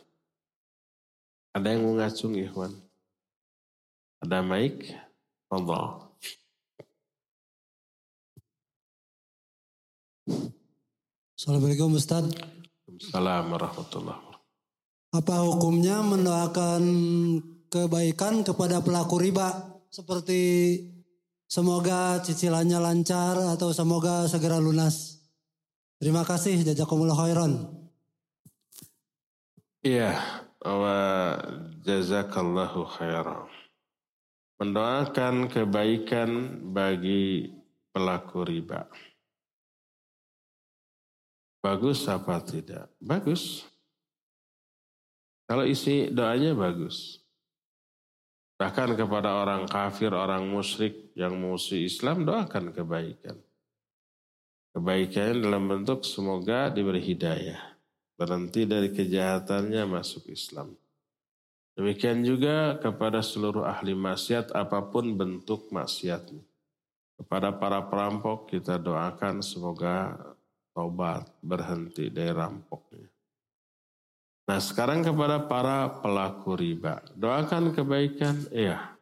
S1: Ada yang mau ngacung Ikhwan? Ada mic? Allah.
S2: Assalamualaikum Ustaz.
S1: Assalamualaikum warahmatullahi wabarakatuh.
S2: Apa hukumnya mendoakan kebaikan kepada pelaku riba seperti semoga cicilannya lancar atau semoga segera lunas. Terima kasih jazakumullah khairan.
S1: Iya, wa jazakallahu khairan. Mendoakan kebaikan bagi pelaku riba. Bagus apa tidak? Bagus. Kalau isi doanya bagus. Bahkan kepada orang kafir, orang musyrik yang musuh Islam doakan kebaikan. Kebaikan dalam bentuk semoga diberi hidayah berhenti dari kejahatannya masuk Islam. Demikian juga kepada seluruh ahli maksiat apa pun bentuk maksiatnya. Kepada para perampok kita doakan semoga tobat berhenti dari rampoknya. Nah sekarang kepada para pelaku riba. Doakan kebaikan, iya.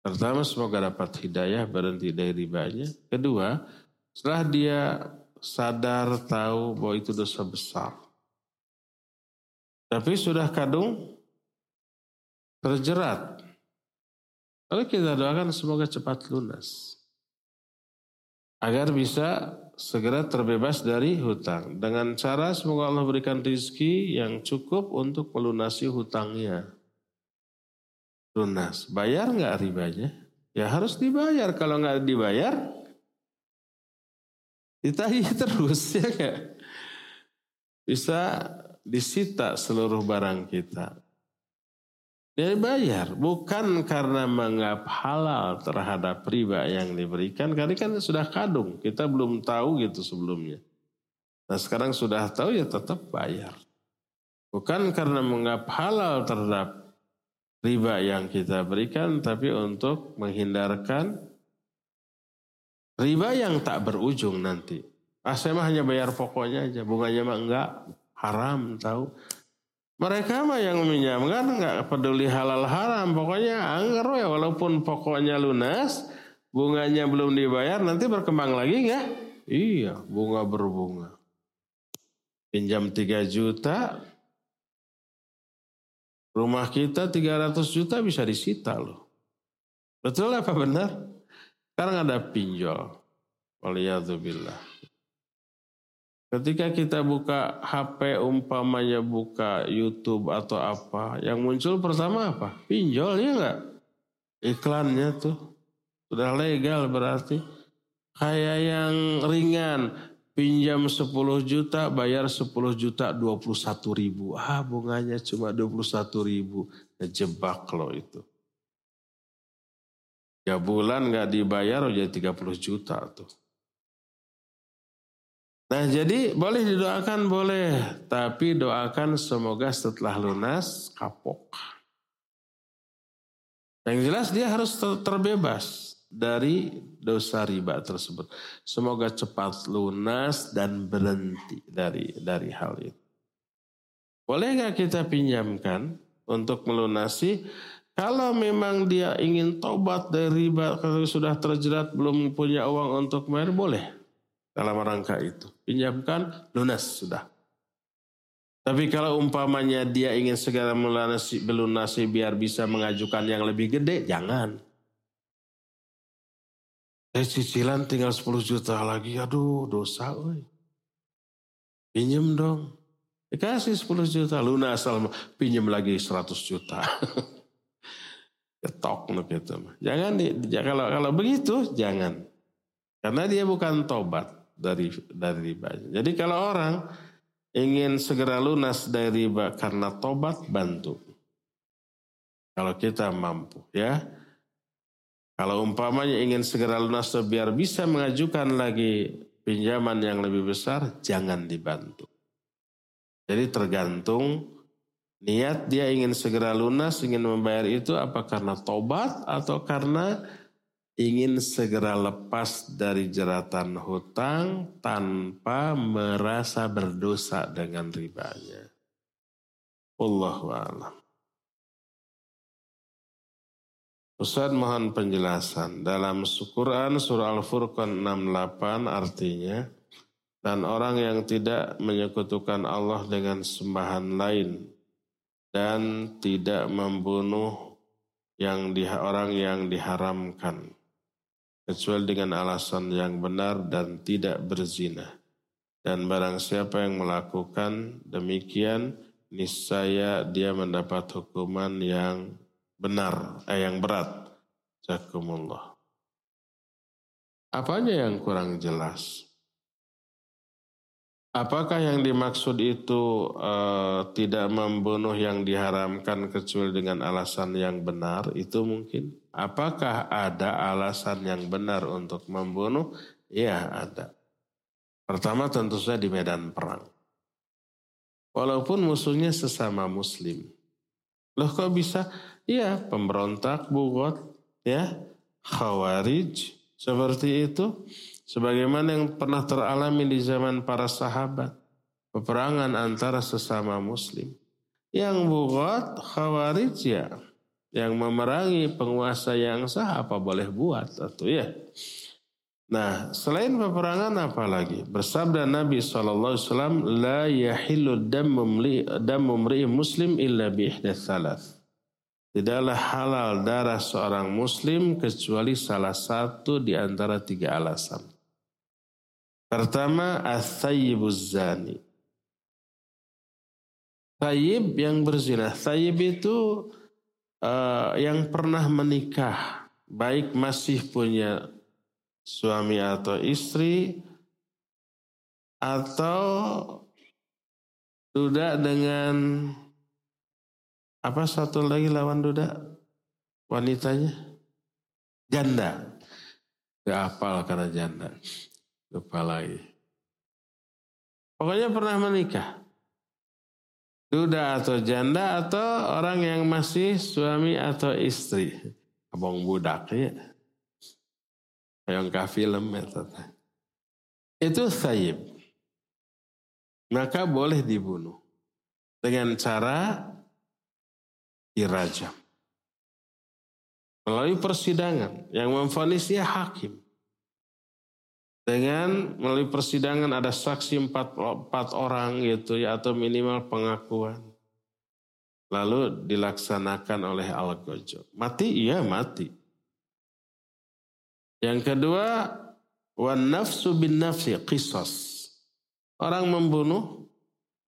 S1: Pertama semoga dapat hidayah berhenti dari ribanya. Kedua, setelah dia sadar tahu bahwa itu dosa besar. Tapi sudah kadung terjerat. Lalu kita doakan semoga cepat lunas. Agar bisa segera terbebas dari hutang. Dengan cara semoga Allah berikan rizki yang cukup untuk melunasi hutangnya. Lunas. Bayar nggak ribanya? Ya harus dibayar. Kalau nggak dibayar, ditagih *laughs* terus ya nggak? Bisa disita seluruh barang kita. Dia bayar, bukan karena menganggap halal terhadap riba yang diberikan, karena kan sudah kadung, kita belum tahu gitu sebelumnya. Nah sekarang sudah tahu ya tetap bayar. Bukan karena menganggap halal terhadap riba yang kita berikan, tapi untuk menghindarkan riba yang tak berujung nanti. Ah saya mah hanya bayar pokoknya aja, bunganya mah enggak haram tahu. Mereka mah yang meminjamkan nggak peduli halal haram, pokoknya anggar ya walaupun pokoknya lunas, bunganya belum dibayar, nanti berkembang lagi nggak? Iya, bunga berbunga. Pinjam 3 juta, rumah kita 300 juta bisa disita loh. Betul apa benar? Sekarang ada pinjol. Waliyadzubillah. Ketika kita buka HP umpamanya buka YouTube atau apa, yang muncul pertama apa? Pinjol ya enggak? Iklannya tuh sudah legal berarti. Kayak yang ringan, pinjam 10 juta, bayar 10 juta 21 ribu. Ah bunganya cuma 21 ribu. Ngejebak loh itu. Ya bulan nggak dibayar udah 30 juta tuh. Nah jadi boleh didoakan boleh, tapi doakan semoga setelah lunas kapok. Yang jelas dia harus terbebas dari dosa riba tersebut. Semoga cepat lunas dan berhenti dari dari hal itu. Boleh nggak kita pinjamkan untuk melunasi? Kalau memang dia ingin tobat dari riba, kalau sudah terjerat belum punya uang untuk bayar, boleh dalam rangka itu. Pinjamkan, lunas sudah. Tapi kalau umpamanya dia ingin segera melunasi, melunasi biar bisa mengajukan yang lebih gede, jangan. Eh cicilan tinggal 10 juta lagi, aduh dosa. Woy. Pinjem dong. Dikasih 10 juta, lunas pinjem lagi 100 juta. *laughs* Ketok gitu. Jangan di, kalau kalau begitu jangan. Karena dia bukan tobat dari dari riba. Jadi kalau orang ingin segera lunas dari riba karena tobat bantu. Kalau kita mampu ya. Kalau umpamanya ingin segera lunas biar bisa mengajukan lagi pinjaman yang lebih besar, jangan dibantu. Jadi tergantung niat dia ingin segera lunas, ingin membayar itu apa karena tobat atau karena ingin segera lepas dari jeratan hutang tanpa merasa berdosa dengan ribanya. Allahu a'lam. Ustaz mohon penjelasan. Dalam Quran surah Al-Furqan 68 artinya, dan orang yang tidak menyekutukan Allah dengan sembahan lain dan tidak membunuh yang di, orang yang diharamkan kecuali dengan alasan yang benar dan tidak berzina. Dan barang siapa yang melakukan demikian, niscaya dia mendapat hukuman yang benar, eh, yang berat. Jazakumullah. Apanya yang kurang jelas? Apakah yang dimaksud itu uh, tidak membunuh yang diharamkan kecuali dengan alasan yang benar? Itu mungkin. Apakah ada alasan yang benar untuk membunuh? Ya ada. Pertama tentu saja di medan perang. Walaupun musuhnya sesama muslim. Loh kok bisa? Iya, pemberontak, bugot, ya, khawarij, seperti itu. Sebagaimana yang pernah teralami di zaman para sahabat. Peperangan antara sesama muslim. Yang bugot, khawarij ya. Yang memerangi penguasa yang sah apa boleh buat atau ya. Nah, selain peperangan apa lagi? Bersabda Nabi SAW, La yahilu damu muslim illa bi ihdath Tidaklah halal darah seorang muslim kecuali salah satu di antara tiga alasan. Pertama, as-sayyibuz zani. Sayyib yang berzina. Sayyib itu uh, yang pernah menikah. Baik masih punya suami atau istri. Atau sudah dengan apa satu lagi lawan duda? Wanitanya? Janda. Gak apal karena janda. Lupa lagi. Pokoknya pernah menikah. Duda atau janda atau orang yang masih suami atau istri. Abang budak ya. Yang ka film ya. Itu sayib. Maka boleh dibunuh. Dengan cara dirajam. Melalui persidangan yang memfonisnya hakim. Dengan melalui persidangan ada saksi empat, empat orang gitu ya atau minimal pengakuan. Lalu dilaksanakan oleh Al-Gojo. Mati? Iya mati. Yang kedua, wan nafsu bin nafsi qisas. Orang membunuh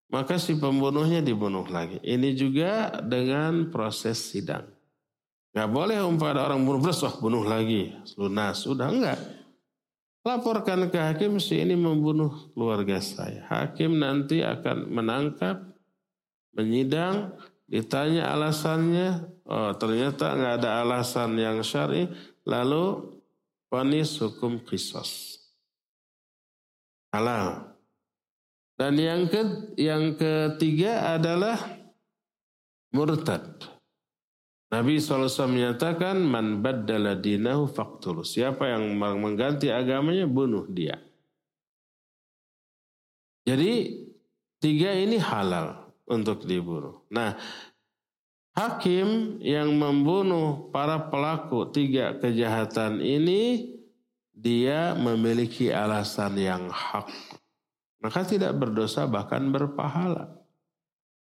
S1: maka si pembunuhnya dibunuh lagi. Ini juga dengan proses sidang. Gak boleh umpah ada orang bunuh, bunuh lagi. Lunas, sudah enggak. Laporkan ke hakim si ini membunuh keluarga saya. Hakim nanti akan menangkap, menyidang, ditanya alasannya. Oh ternyata enggak ada alasan yang syari. Lalu ponis hukum kisos. Halal. Dan yang ke yang ketiga adalah murtad. Nabi SAW menyatakan man baddala dinahu faqtulu. Siapa yang mengganti agamanya bunuh dia. Jadi tiga ini halal untuk dibunuh. Nah, hakim yang membunuh para pelaku tiga kejahatan ini dia memiliki alasan yang hak maka tidak berdosa bahkan berpahala.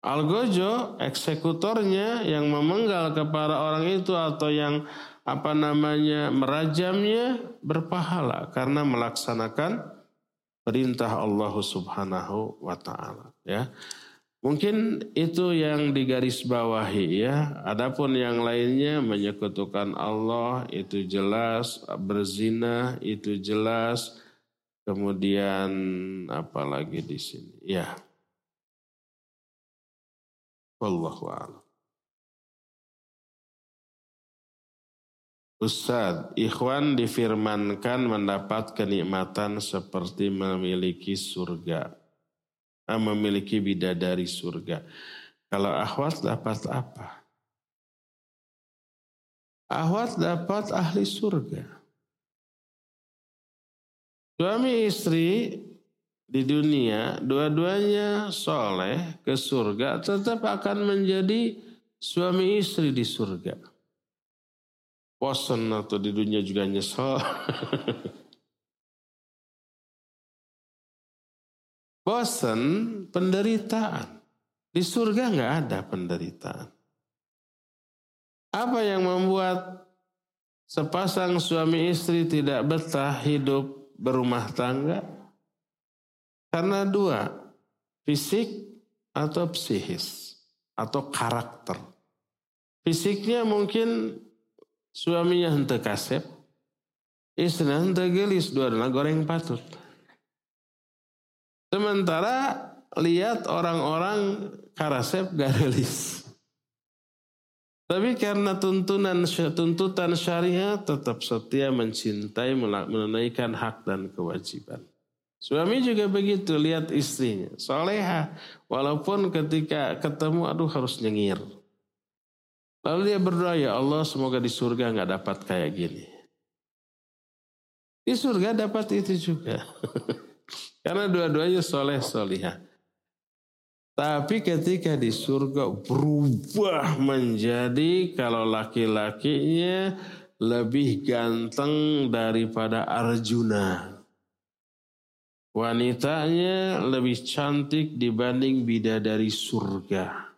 S1: Algojo eksekutornya yang memenggal kepada orang itu atau yang apa namanya merajamnya berpahala karena melaksanakan perintah Allah Subhanahu wa taala ya. Mungkin itu yang digarisbawahi ya. Adapun yang lainnya menyekutukan Allah itu jelas, berzina itu jelas, Kemudian apa lagi di sini? Ya. Wallahu a'lam. Ustaz, ikhwan difirmankan mendapat kenikmatan seperti memiliki surga. Ah, memiliki bidadari surga. Kalau ahwat dapat apa? Ahwat dapat ahli surga. Suami istri di dunia dua-duanya soleh ke surga tetap akan menjadi suami istri di surga. bosan atau di dunia juga nyesel. *laughs* bosan penderitaan. Di surga nggak ada penderitaan. Apa yang membuat sepasang suami istri tidak betah hidup berumah tangga? Karena dua, fisik atau psikis atau karakter. Fisiknya mungkin suaminya hente kasep, istrinya hente gelis, dua adalah goreng patut. Sementara lihat orang-orang karasep gak gelis. Tapi karena tuntunan tuntutan syariat tetap setia mencintai menunaikan hak dan kewajiban. Suami juga begitu lihat istrinya soleha walaupun ketika ketemu aduh harus nyengir. Lalu dia berdoa ya Allah semoga di surga nggak dapat kayak gini. Di surga dapat itu juga. *laughs* Karena dua-duanya soleh solihah. Tapi ketika di surga berubah menjadi kalau laki-lakinya lebih ganteng daripada Arjuna. Wanitanya lebih cantik dibanding bidadari surga.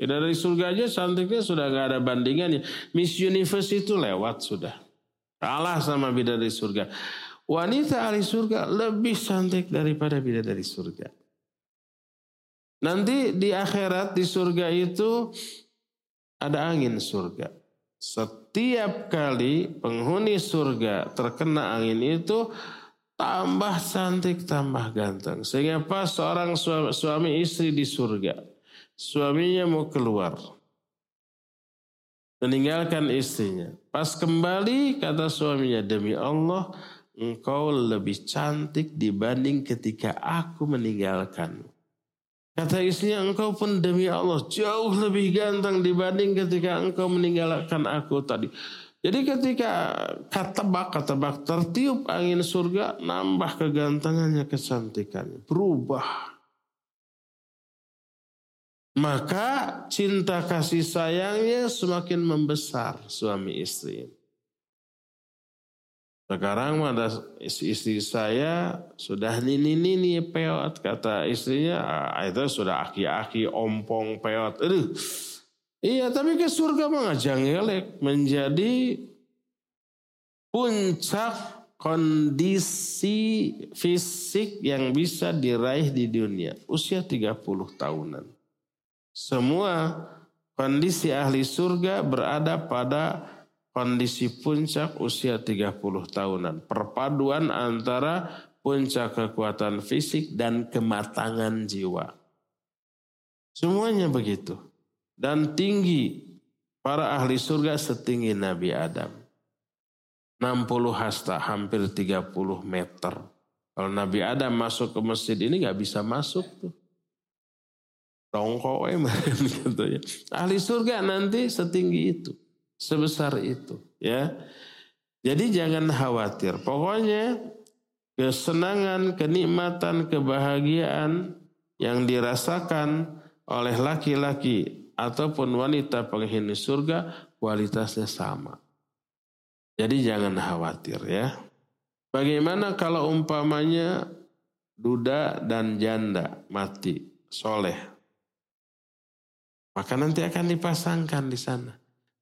S1: Bidadari surga aja cantiknya sudah gak ada bandingannya. Miss Universe itu lewat sudah. Kalah sama bidadari surga. Wanita ahli surga lebih cantik daripada bidadari surga. Nanti di akhirat di surga itu ada angin surga. Setiap kali penghuni surga terkena angin itu tambah cantik, tambah ganteng. Sehingga pas seorang suami istri di surga, suaminya mau keluar. Meninggalkan istrinya. Pas kembali kata suaminya, demi Allah engkau lebih cantik dibanding ketika aku meninggalkanmu. Kata istrinya, engkau pun demi Allah jauh lebih ganteng dibanding ketika engkau meninggalkan aku tadi. Jadi ketika katebak katebak tertiup angin surga, nambah kegantengannya, kecantikannya, berubah. Maka cinta kasih sayangnya semakin membesar suami istri. Sekarang ada istri saya sudah nini nini peot kata istrinya ah, itu sudah aki-aki ompong peot. Aduh. Iya tapi ke surga mah ngelek menjadi puncak kondisi fisik yang bisa diraih di dunia usia 30 tahunan. Semua kondisi ahli surga berada pada kondisi puncak usia 30 tahunan. Perpaduan antara puncak kekuatan fisik dan kematangan jiwa. Semuanya begitu. Dan tinggi para ahli surga setinggi Nabi Adam. 60 hasta, hampir 30 meter. Kalau Nabi Adam masuk ke masjid ini nggak bisa masuk tuh. Rongkok *laughs* gitu ya. Ahli surga nanti setinggi itu sebesar itu ya. Jadi jangan khawatir. Pokoknya kesenangan, kenikmatan, kebahagiaan yang dirasakan oleh laki-laki ataupun wanita penghuni surga kualitasnya sama. Jadi jangan khawatir ya. Bagaimana kalau umpamanya duda dan janda mati soleh? Maka nanti akan dipasangkan di sana.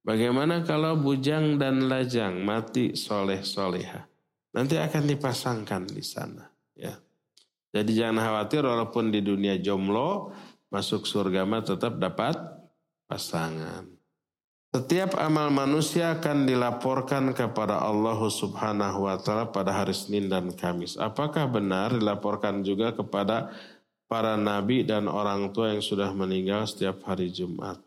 S1: Bagaimana kalau bujang dan lajang mati soleh soleha? Nanti akan dipasangkan di sana. Ya. Jadi jangan khawatir walaupun di dunia jomblo masuk surga mah tetap dapat pasangan. Setiap amal manusia akan dilaporkan kepada Allah Subhanahu wa taala pada hari Senin dan Kamis. Apakah benar dilaporkan juga kepada para nabi dan orang tua yang sudah meninggal setiap hari Jumat?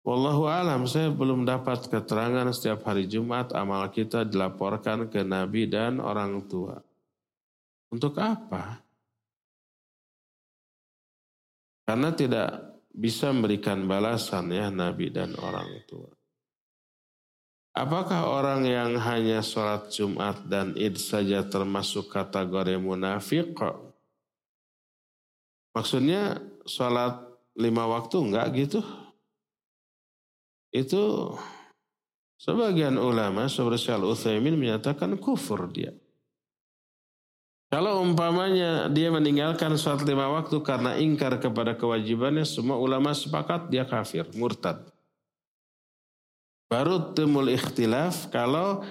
S1: Wallahu alam, saya belum dapat keterangan setiap hari Jumat amal kita dilaporkan ke Nabi dan orang tua. Untuk apa? Karena tidak bisa memberikan balasan ya Nabi dan orang tua. Apakah orang yang hanya sholat Jumat dan id saja termasuk kategori munafik? Maksudnya sholat lima waktu enggak gitu? itu Sebagian ulama seperti Al menyatakan kufur dia. Kalau umpamanya dia meninggalkan sholat lima waktu karena ingkar kepada kewajibannya, semua ulama sepakat dia kafir, murtad. Baru temul ikhtilaf kalau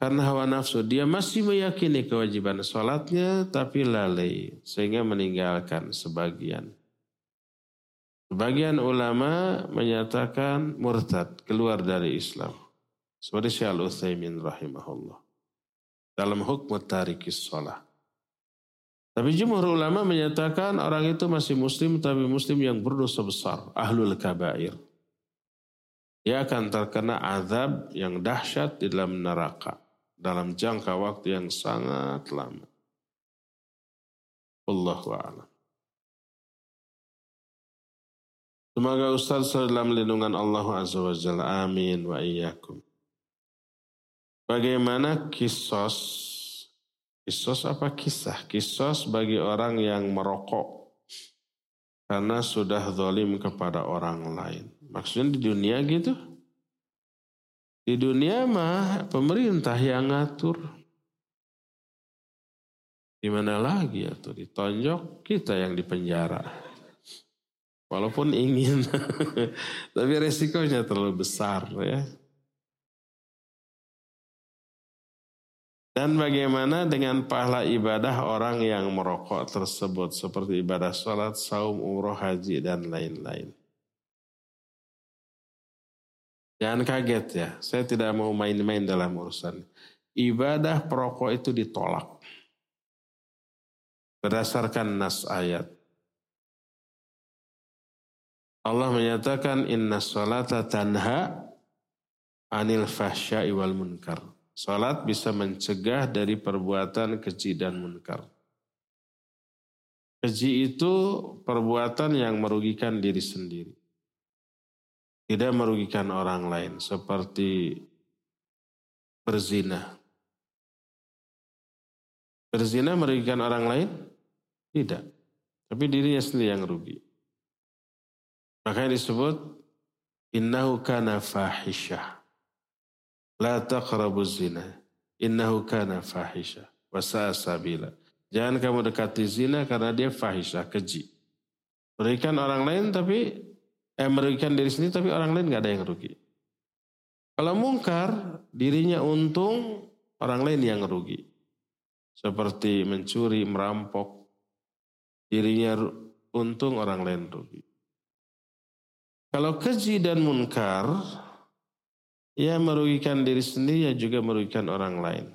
S1: karena hawa nafsu dia masih meyakini kewajiban sholatnya tapi lalai sehingga meninggalkan sebagian. Sebagian ulama menyatakan murtad, keluar dari Islam. Seperti Syekh Al-Utsaimin rahimahullah. Dalam hukum tarikis sholat. Tapi jumhur ulama menyatakan orang itu masih muslim tapi muslim yang berdosa besar, ahlul kabair. Ia akan terkena azab yang dahsyat di dalam neraka dalam jangka waktu yang sangat lama. Allahu a'lam. Semoga Ustaz dalam lindungan Allah Azza wa Jalla. Amin wa iyyakum. Bagaimana kisos Kisos apa kisah? Kisos bagi orang yang merokok karena sudah zalim kepada orang lain. Maksudnya di dunia gitu? Di dunia mah pemerintah yang ngatur. Di mana lagi ya tuh ditonjok kita yang dipenjara. Walaupun ingin, *laughs* tapi resikonya terlalu besar ya. Dan bagaimana dengan pahala ibadah orang yang merokok tersebut seperti ibadah sholat, saum, umroh, haji, dan lain-lain. Jangan kaget ya, saya tidak mau main-main dalam urusan. Ibadah perokok itu ditolak. Berdasarkan nas ayat. Allah menyatakan inna sholata tanha anil fahsya'i wal munkar. Salat bisa mencegah dari perbuatan keji dan munkar. Keji itu perbuatan yang merugikan diri sendiri. Tidak merugikan orang lain seperti berzina. Berzina merugikan orang lain? Tidak. Tapi dirinya sendiri yang rugi. Makanya disebut innahu kana fahisyah. La taqrabu zina. Innahu kana fahisha. Wasa sabila. Jangan kamu dekati zina karena dia fahisha, keji. Merugikan orang lain tapi, eh merugikan diri sendiri tapi orang lain gak ada yang rugi. Kalau mungkar, dirinya untung, orang lain yang rugi. Seperti mencuri, merampok, dirinya untung, orang lain rugi. Kalau keji dan munkar, Ya merugikan diri sendiri, ya juga merugikan orang lain.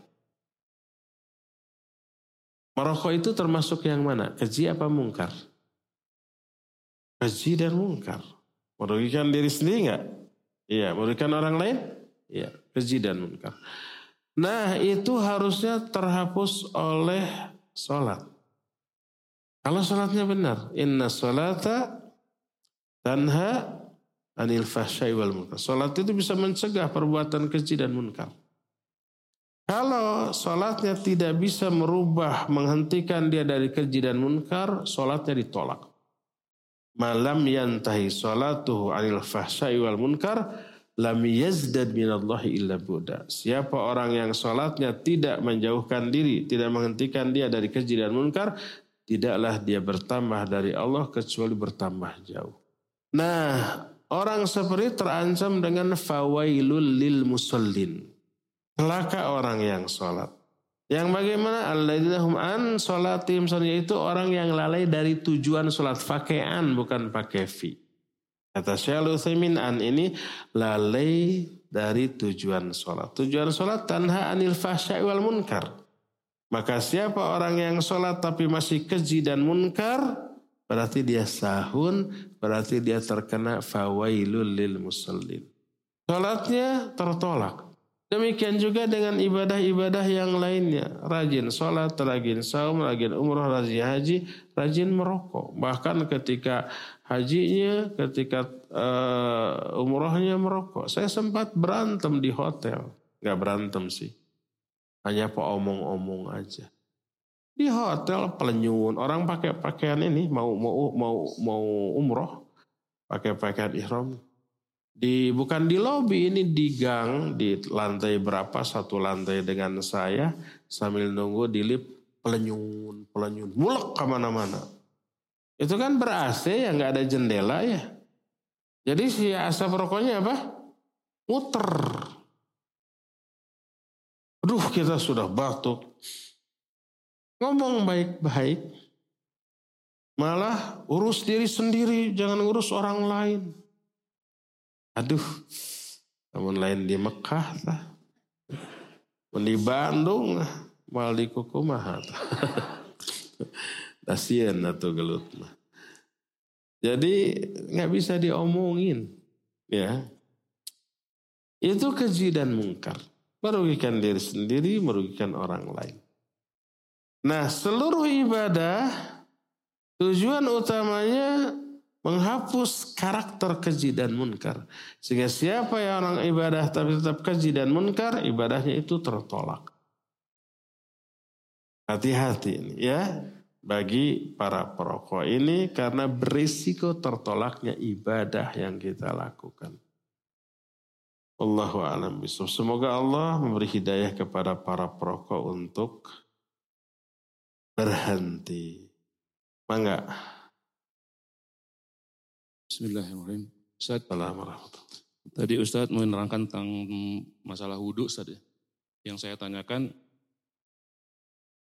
S1: Merokok itu termasuk yang mana? Keji apa mungkar? Keji dan mungkar. Merugikan diri sendiri enggak? Iya, merugikan orang lain? Iya, keji dan mungkar. Nah itu harusnya terhapus oleh sholat. Kalau sholatnya benar. Inna sholata tanha anil fahsyai wal munkar. Salat itu bisa mencegah perbuatan keji dan munkar. Kalau salatnya tidak bisa merubah, menghentikan dia dari keji dan munkar, salatnya ditolak. Malam yantahi salatuhu anil fahsyai wal munkar, lam yazdad minallahi illa buda. Siapa orang yang salatnya tidak menjauhkan diri, tidak menghentikan dia dari keji dan munkar, tidaklah dia bertambah dari Allah kecuali bertambah jauh. Nah, Orang seperti terancam dengan fawailul lil musallin. Celaka orang yang sholat. Yang bagaimana alladzina an sholatim yaitu orang yang lalai dari tujuan sholat pakaian bukan pakai fi. Kata Syekh Utsaimin an ini lalai dari tujuan sholat. Tujuan sholat tanha anil fahsya'i wal munkar. Maka siapa orang yang sholat tapi masih keji dan munkar, berarti dia sahun, berarti dia terkena fawailul lil musallin. Salatnya tertolak. Demikian juga dengan ibadah-ibadah yang lainnya. Rajin sholat, rajin saum, rajin umroh, rajin haji, rajin merokok. Bahkan ketika hajinya, ketika uh, umrohnya merokok. Saya sempat berantem di hotel. Gak berantem sih. Hanya omong-omong aja. Di hotel pelenyun, orang pakai pakaian ini mau mau mau mau umroh, pakai pakaian ihram. Di bukan di lobi ini di gang di lantai berapa satu lantai dengan saya sambil nunggu di lift pelenyun pelenyun mulek ke mana-mana. Itu kan ber AC ya nggak ada jendela ya. Jadi si asap rokoknya apa? Muter. Aduh kita sudah batuk. Ngomong baik-baik. Malah urus diri sendiri, jangan urus orang lain. Aduh, namun lain di Mekah lah. Di Bandung mal di kukumaha. *laughs* Kasian atau gelut. Jadi nggak bisa diomongin, ya. Itu keji dan mungkar. Merugikan diri sendiri, merugikan orang lain. Nah seluruh ibadah tujuan utamanya menghapus karakter keji dan munkar. Sehingga siapa yang orang ibadah tapi tetap keji dan munkar, ibadahnya itu tertolak. Hati-hati ini ya bagi para perokok ini karena berisiko tertolaknya ibadah yang kita lakukan. Allahu a'lam Semoga Allah memberi hidayah kepada para perokok untuk berhenti. Mangga.
S3: Bismillahirrahmanirrahim. Ustaz, tadi Ustaz menerangkan tentang masalah wudhu Ustaz ya. Yang saya tanyakan,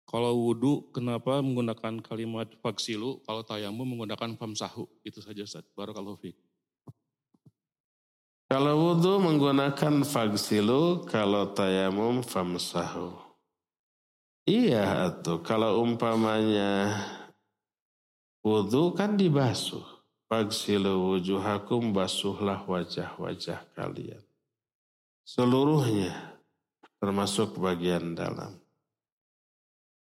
S3: kalau wudhu kenapa menggunakan kalimat faksilu, kalau tayamum menggunakan famsahu. Itu saja Ustaz. Barakallahu fiqh.
S1: Kalau wudhu menggunakan faksilu, kalau tayamum famsahu. Iya atau kalau umpamanya wudhu kan dibasuh. Fagsilu wujuhakum basuhlah wajah-wajah kalian. Seluruhnya termasuk bagian dalam.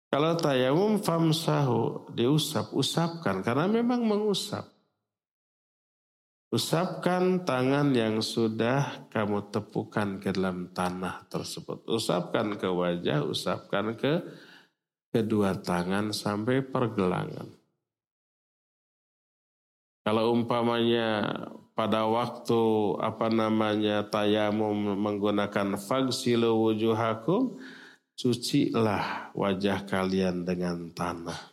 S1: Kalau tayamum famsahu diusap, usapkan karena memang mengusap. Usapkan tangan yang sudah kamu tepukan ke dalam tanah tersebut. Usapkan ke wajah, usapkan ke kedua tangan sampai pergelangan. Kalau umpamanya pada waktu apa namanya tayamum menggunakan fagsilu wujuhakum, cucilah wajah kalian dengan tanah.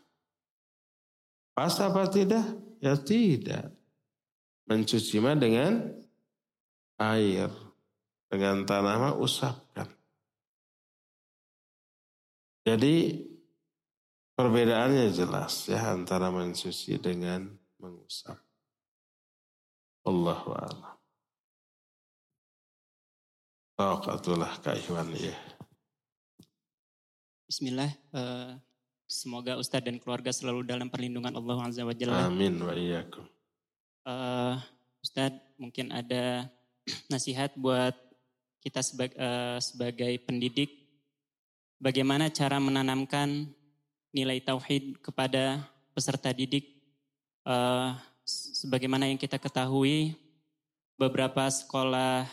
S1: Pas apa tidak? Ya tidak. Mencuci mah dengan air. Dengan tanah mah usapkan. Jadi perbedaannya jelas ya antara mencuci dengan mengusap. Allahu a'lam. Taqatulah kaiwan ya.
S4: Bismillah. Uh, semoga Ustadz dan keluarga selalu dalam perlindungan Allah Azza wa Jalla.
S1: Amin wa iyyakum.
S4: Uh, Ustadz mungkin ada nasihat buat kita sebagai, uh, sebagai pendidik. Bagaimana cara menanamkan nilai tauhid kepada peserta didik uh, sebagaimana yang kita ketahui beberapa sekolah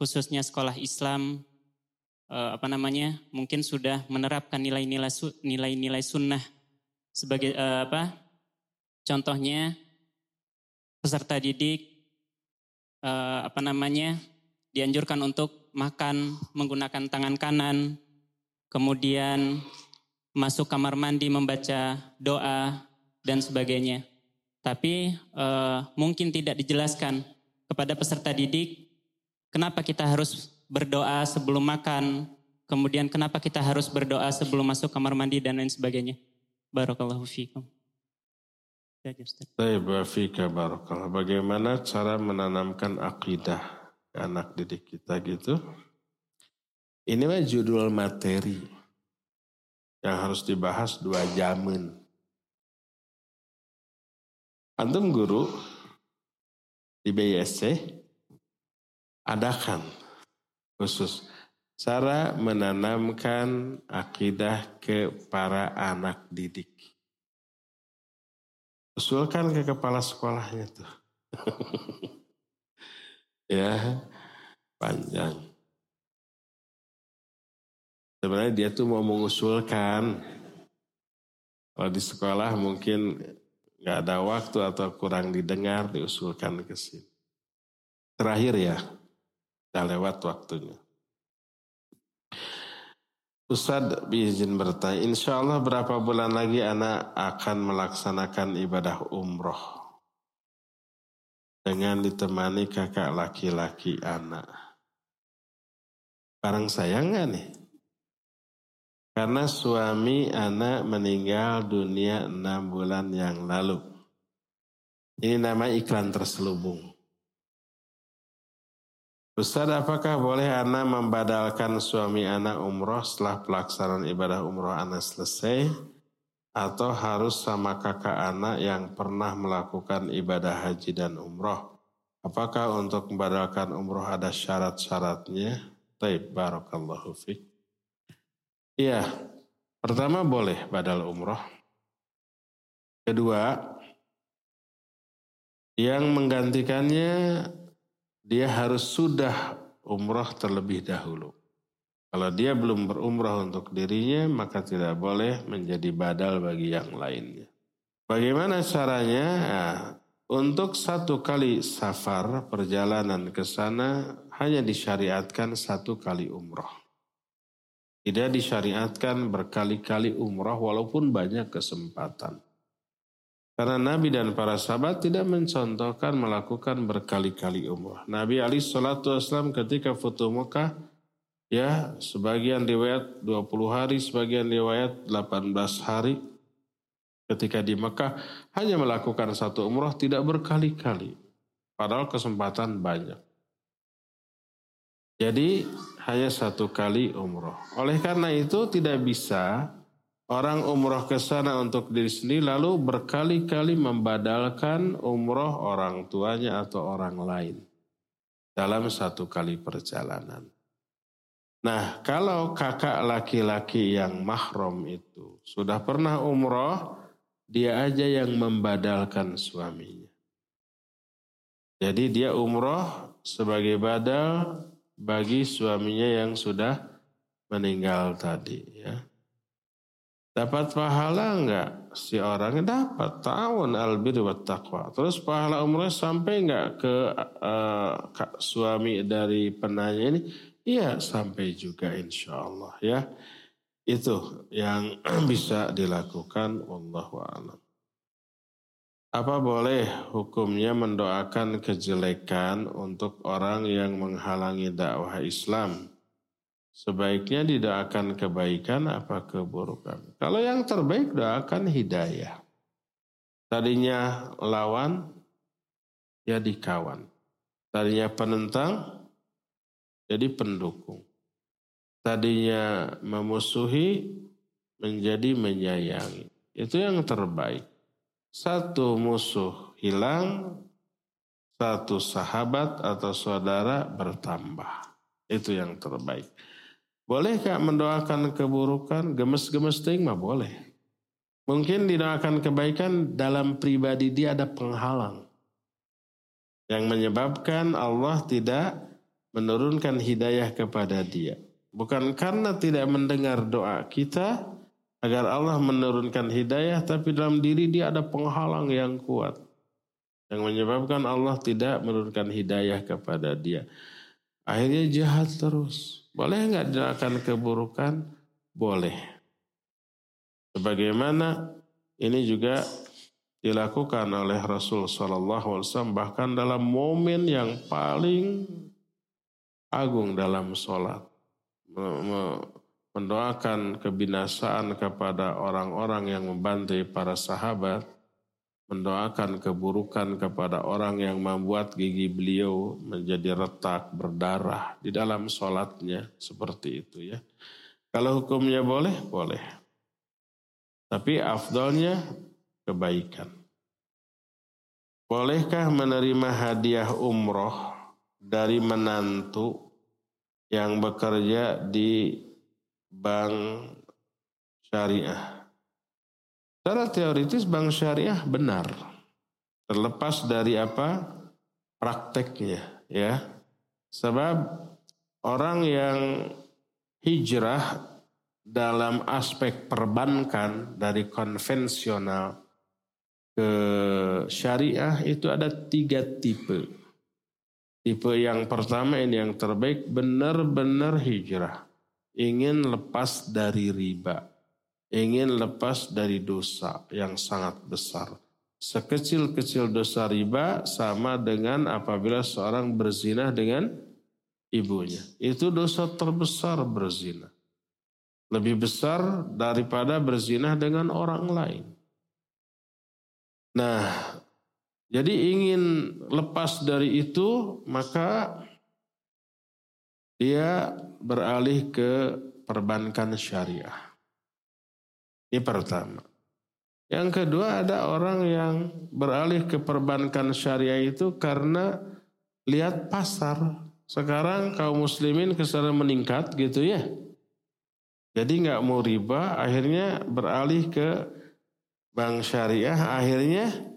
S4: khususnya sekolah Islam uh, apa namanya mungkin sudah menerapkan nilai-nilai nilai-nilai sunnah sebagai uh, apa contohnya peserta didik uh, apa namanya dianjurkan untuk makan menggunakan tangan kanan kemudian masuk kamar mandi membaca doa dan sebagainya tapi uh, mungkin tidak dijelaskan kepada peserta didik kenapa kita harus berdoa sebelum makan, kemudian kenapa kita harus berdoa sebelum masuk kamar mandi dan lain sebagainya. Barakallahu fiikum.
S1: Barakallah. Bagaimana cara menanamkan akidah anak didik kita gitu? Ini mah judul materi yang harus dibahas dua jaman. Antum guru di BISC adakan khusus cara menanamkan akidah ke para anak didik. Usulkan ke kepala sekolahnya tuh. *laughs* ya, panjang. Sebenarnya dia tuh mau mengusulkan. Kalau di sekolah mungkin nggak ada waktu atau kurang didengar diusulkan ke sini. terakhir ya. Sudah lewat waktunya. Ustadz izin bertanya, insya Allah berapa bulan lagi anak akan melaksanakan ibadah umroh dengan ditemani kakak laki-laki anak. Barang sayang nggak nih? Karena suami anak meninggal dunia enam bulan yang lalu. Ini nama iklan terselubung. Ustaz, apakah boleh anak membadalkan suami anak umroh setelah pelaksanaan ibadah umroh anak selesai? Atau harus sama kakak anak yang pernah melakukan ibadah haji dan umroh? Apakah untuk membadalkan umroh ada syarat-syaratnya? Taib, barakallahu fiqh. Iya, pertama boleh badal umroh. Kedua, yang menggantikannya dia harus sudah umroh terlebih dahulu. Kalau dia belum berumroh untuk dirinya, maka tidak boleh menjadi badal bagi yang lainnya. Bagaimana caranya? Nah, untuk satu kali safar perjalanan ke sana hanya disyariatkan satu kali umroh. Tidak disyariatkan berkali-kali umroh walaupun banyak kesempatan. Karena Nabi dan para sahabat tidak mencontohkan melakukan berkali-kali umrah. Nabi Ali Shallallahu Wasallam ketika foto Mekah, ya sebagian riwayat 20 hari, sebagian riwayat 18 hari. Ketika di Mekah hanya melakukan satu umrah tidak berkali-kali. Padahal kesempatan banyak. Jadi hanya satu kali umroh. Oleh karena itu tidak bisa Orang umroh ke sana untuk diri sendiri lalu berkali-kali membadalkan umroh orang tuanya atau orang lain dalam satu kali perjalanan. Nah, kalau kakak laki-laki yang mahrom itu sudah pernah umroh, dia aja yang membadalkan suaminya. Jadi dia umroh sebagai badal bagi suaminya yang sudah meninggal tadi ya. Dapat pahala enggak? Si orang dapat tahun albir wa taqwa. Terus pahala umrah sampai enggak ke uh, suami dari penanya ini? Iya sampai juga insya Allah ya. Itu yang *clears throat* bisa dilakukan Wallahu a'lam. Apa boleh hukumnya mendoakan kejelekan untuk orang yang menghalangi dakwah Islam? Sebaiknya didoakan kebaikan apa keburukan. Kalau yang terbaik doakan hidayah. Tadinya lawan, jadi kawan. Tadinya penentang, jadi pendukung. Tadinya memusuhi, menjadi menyayangi. Itu yang terbaik. Satu musuh hilang, satu sahabat atau saudara bertambah. Itu yang terbaik. Bolehkah mendoakan keburukan? Gemes-gemes ting mah boleh. Mungkin didoakan kebaikan dalam pribadi dia ada penghalang. Yang menyebabkan Allah tidak menurunkan hidayah kepada dia. Bukan karena tidak mendengar doa kita agar Allah menurunkan hidayah, tapi dalam diri dia ada penghalang yang kuat. Yang menyebabkan Allah tidak menurunkan hidayah kepada dia. Akhirnya jahat terus. Boleh nggak doakan keburukan? Boleh. Sebagaimana ini juga dilakukan oleh Rasul Wasallam bahkan dalam momen yang paling agung dalam sholat mendoakan kebinasaan kepada orang-orang yang membantai para sahabat mendoakan keburukan kepada orang yang membuat gigi beliau menjadi retak, berdarah di dalam sholatnya seperti itu ya. Kalau hukumnya boleh, boleh. Tapi afdolnya kebaikan. Bolehkah menerima hadiah umroh dari menantu yang bekerja di bank syariah? Secara teoritis bank syariah benar. Terlepas dari apa? Prakteknya ya. Sebab orang yang hijrah dalam aspek perbankan dari konvensional ke syariah itu ada tiga tipe. Tipe yang pertama ini yang terbaik benar-benar hijrah. Ingin lepas dari riba. Ingin lepas dari dosa yang sangat besar. Sekecil-kecil dosa riba sama dengan apabila seorang berzina dengan ibunya. Itu dosa terbesar berzina. Lebih besar daripada berzina dengan orang lain. Nah, jadi ingin lepas dari itu, maka dia beralih ke perbankan syariah. Ini pertama. Yang kedua ada orang yang beralih ke perbankan syariah itu karena lihat pasar. Sekarang kaum muslimin keseluruhan meningkat gitu ya. Jadi nggak mau riba, akhirnya beralih ke bank syariah, akhirnya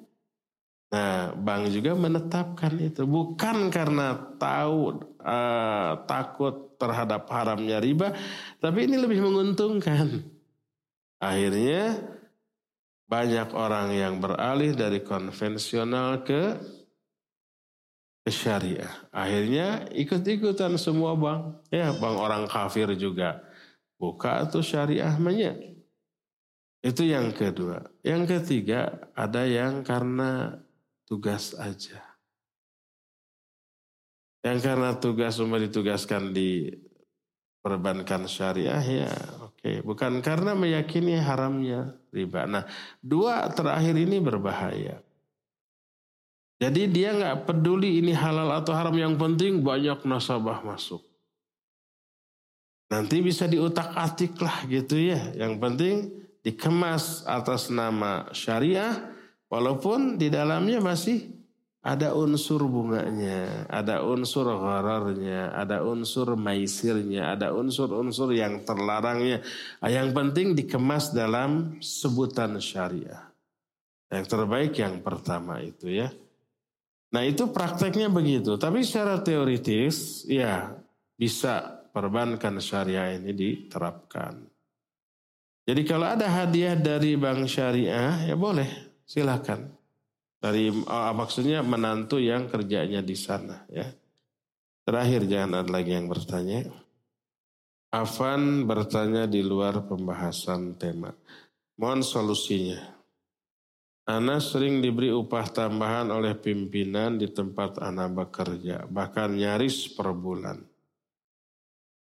S1: Nah, bank juga menetapkan itu bukan karena tahu uh, takut terhadap haramnya riba, tapi ini lebih menguntungkan. Akhirnya banyak orang yang beralih dari konvensional ke ke syariah. Akhirnya ikut-ikutan semua bank. Ya, bank orang kafir juga buka atau syariahnya. Itu yang kedua. Yang ketiga, ada yang karena tugas aja. Yang karena tugas cuma ditugaskan di perbankan syariah ya oke. Bukan karena meyakini haramnya riba. Nah dua terakhir ini berbahaya. Jadi dia nggak peduli ini halal atau haram yang penting banyak nasabah masuk. Nanti bisa diutak atik lah gitu ya. Yang penting dikemas atas nama syariah Walaupun di dalamnya masih ada unsur bunganya, ada unsur ghararnya, ada unsur maisirnya, ada unsur-unsur yang terlarangnya. Yang penting dikemas dalam sebutan syariah. Yang terbaik yang pertama itu ya. Nah itu prakteknya begitu. Tapi secara teoritis ya bisa perbankan syariah ini diterapkan. Jadi kalau ada hadiah dari bank syariah ya boleh Silakan. Dari oh, maksudnya menantu yang kerjanya di sana ya. Terakhir jangan ada lagi yang bertanya. Afan bertanya di luar pembahasan tema. Mohon solusinya. Ana sering diberi upah tambahan oleh pimpinan di tempat Ana bekerja, bahkan nyaris per bulan.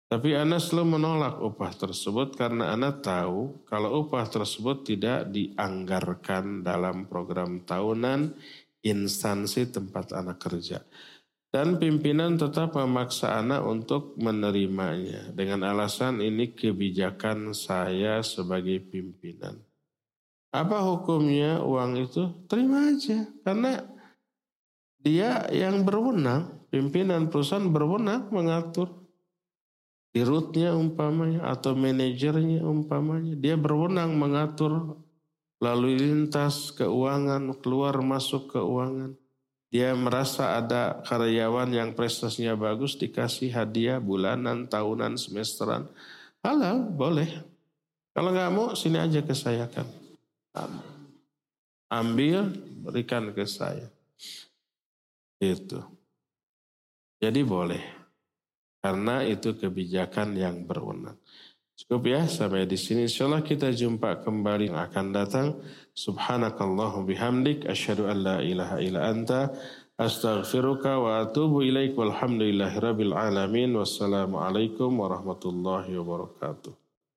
S1: Tapi Ana selalu menolak upah tersebut karena Ana tahu kalau upah tersebut tidak dianggarkan dalam program tahunan instansi tempat Ana kerja. Dan pimpinan tetap memaksa Ana untuk menerimanya dengan alasan ini kebijakan saya sebagai pimpinan. Apa hukumnya uang itu? Terima aja karena dia yang berwenang, pimpinan perusahaan berwenang mengatur dirutnya umpamanya atau manajernya umpamanya. Dia berwenang mengatur lalu lintas keuangan keluar masuk keuangan. Dia merasa ada karyawan yang prestasinya bagus dikasih hadiah bulanan tahunan semesteran. Halal boleh. Kalau nggak mau sini aja ke saya kan. Ambil berikan ke saya. Itu jadi boleh karena itu kebijakan yang berwenang. Cukup ya sampai di sini. Insyaallah kita jumpa kembali yang akan datang. Subhanakallahu bihamdik. Asyhadu an la ilaha illa anta. Astaghfiruka wa atubu ilaik. Walhamdulillahi rabbil alamin. Wassalamualaikum warahmatullahi wabarakatuh.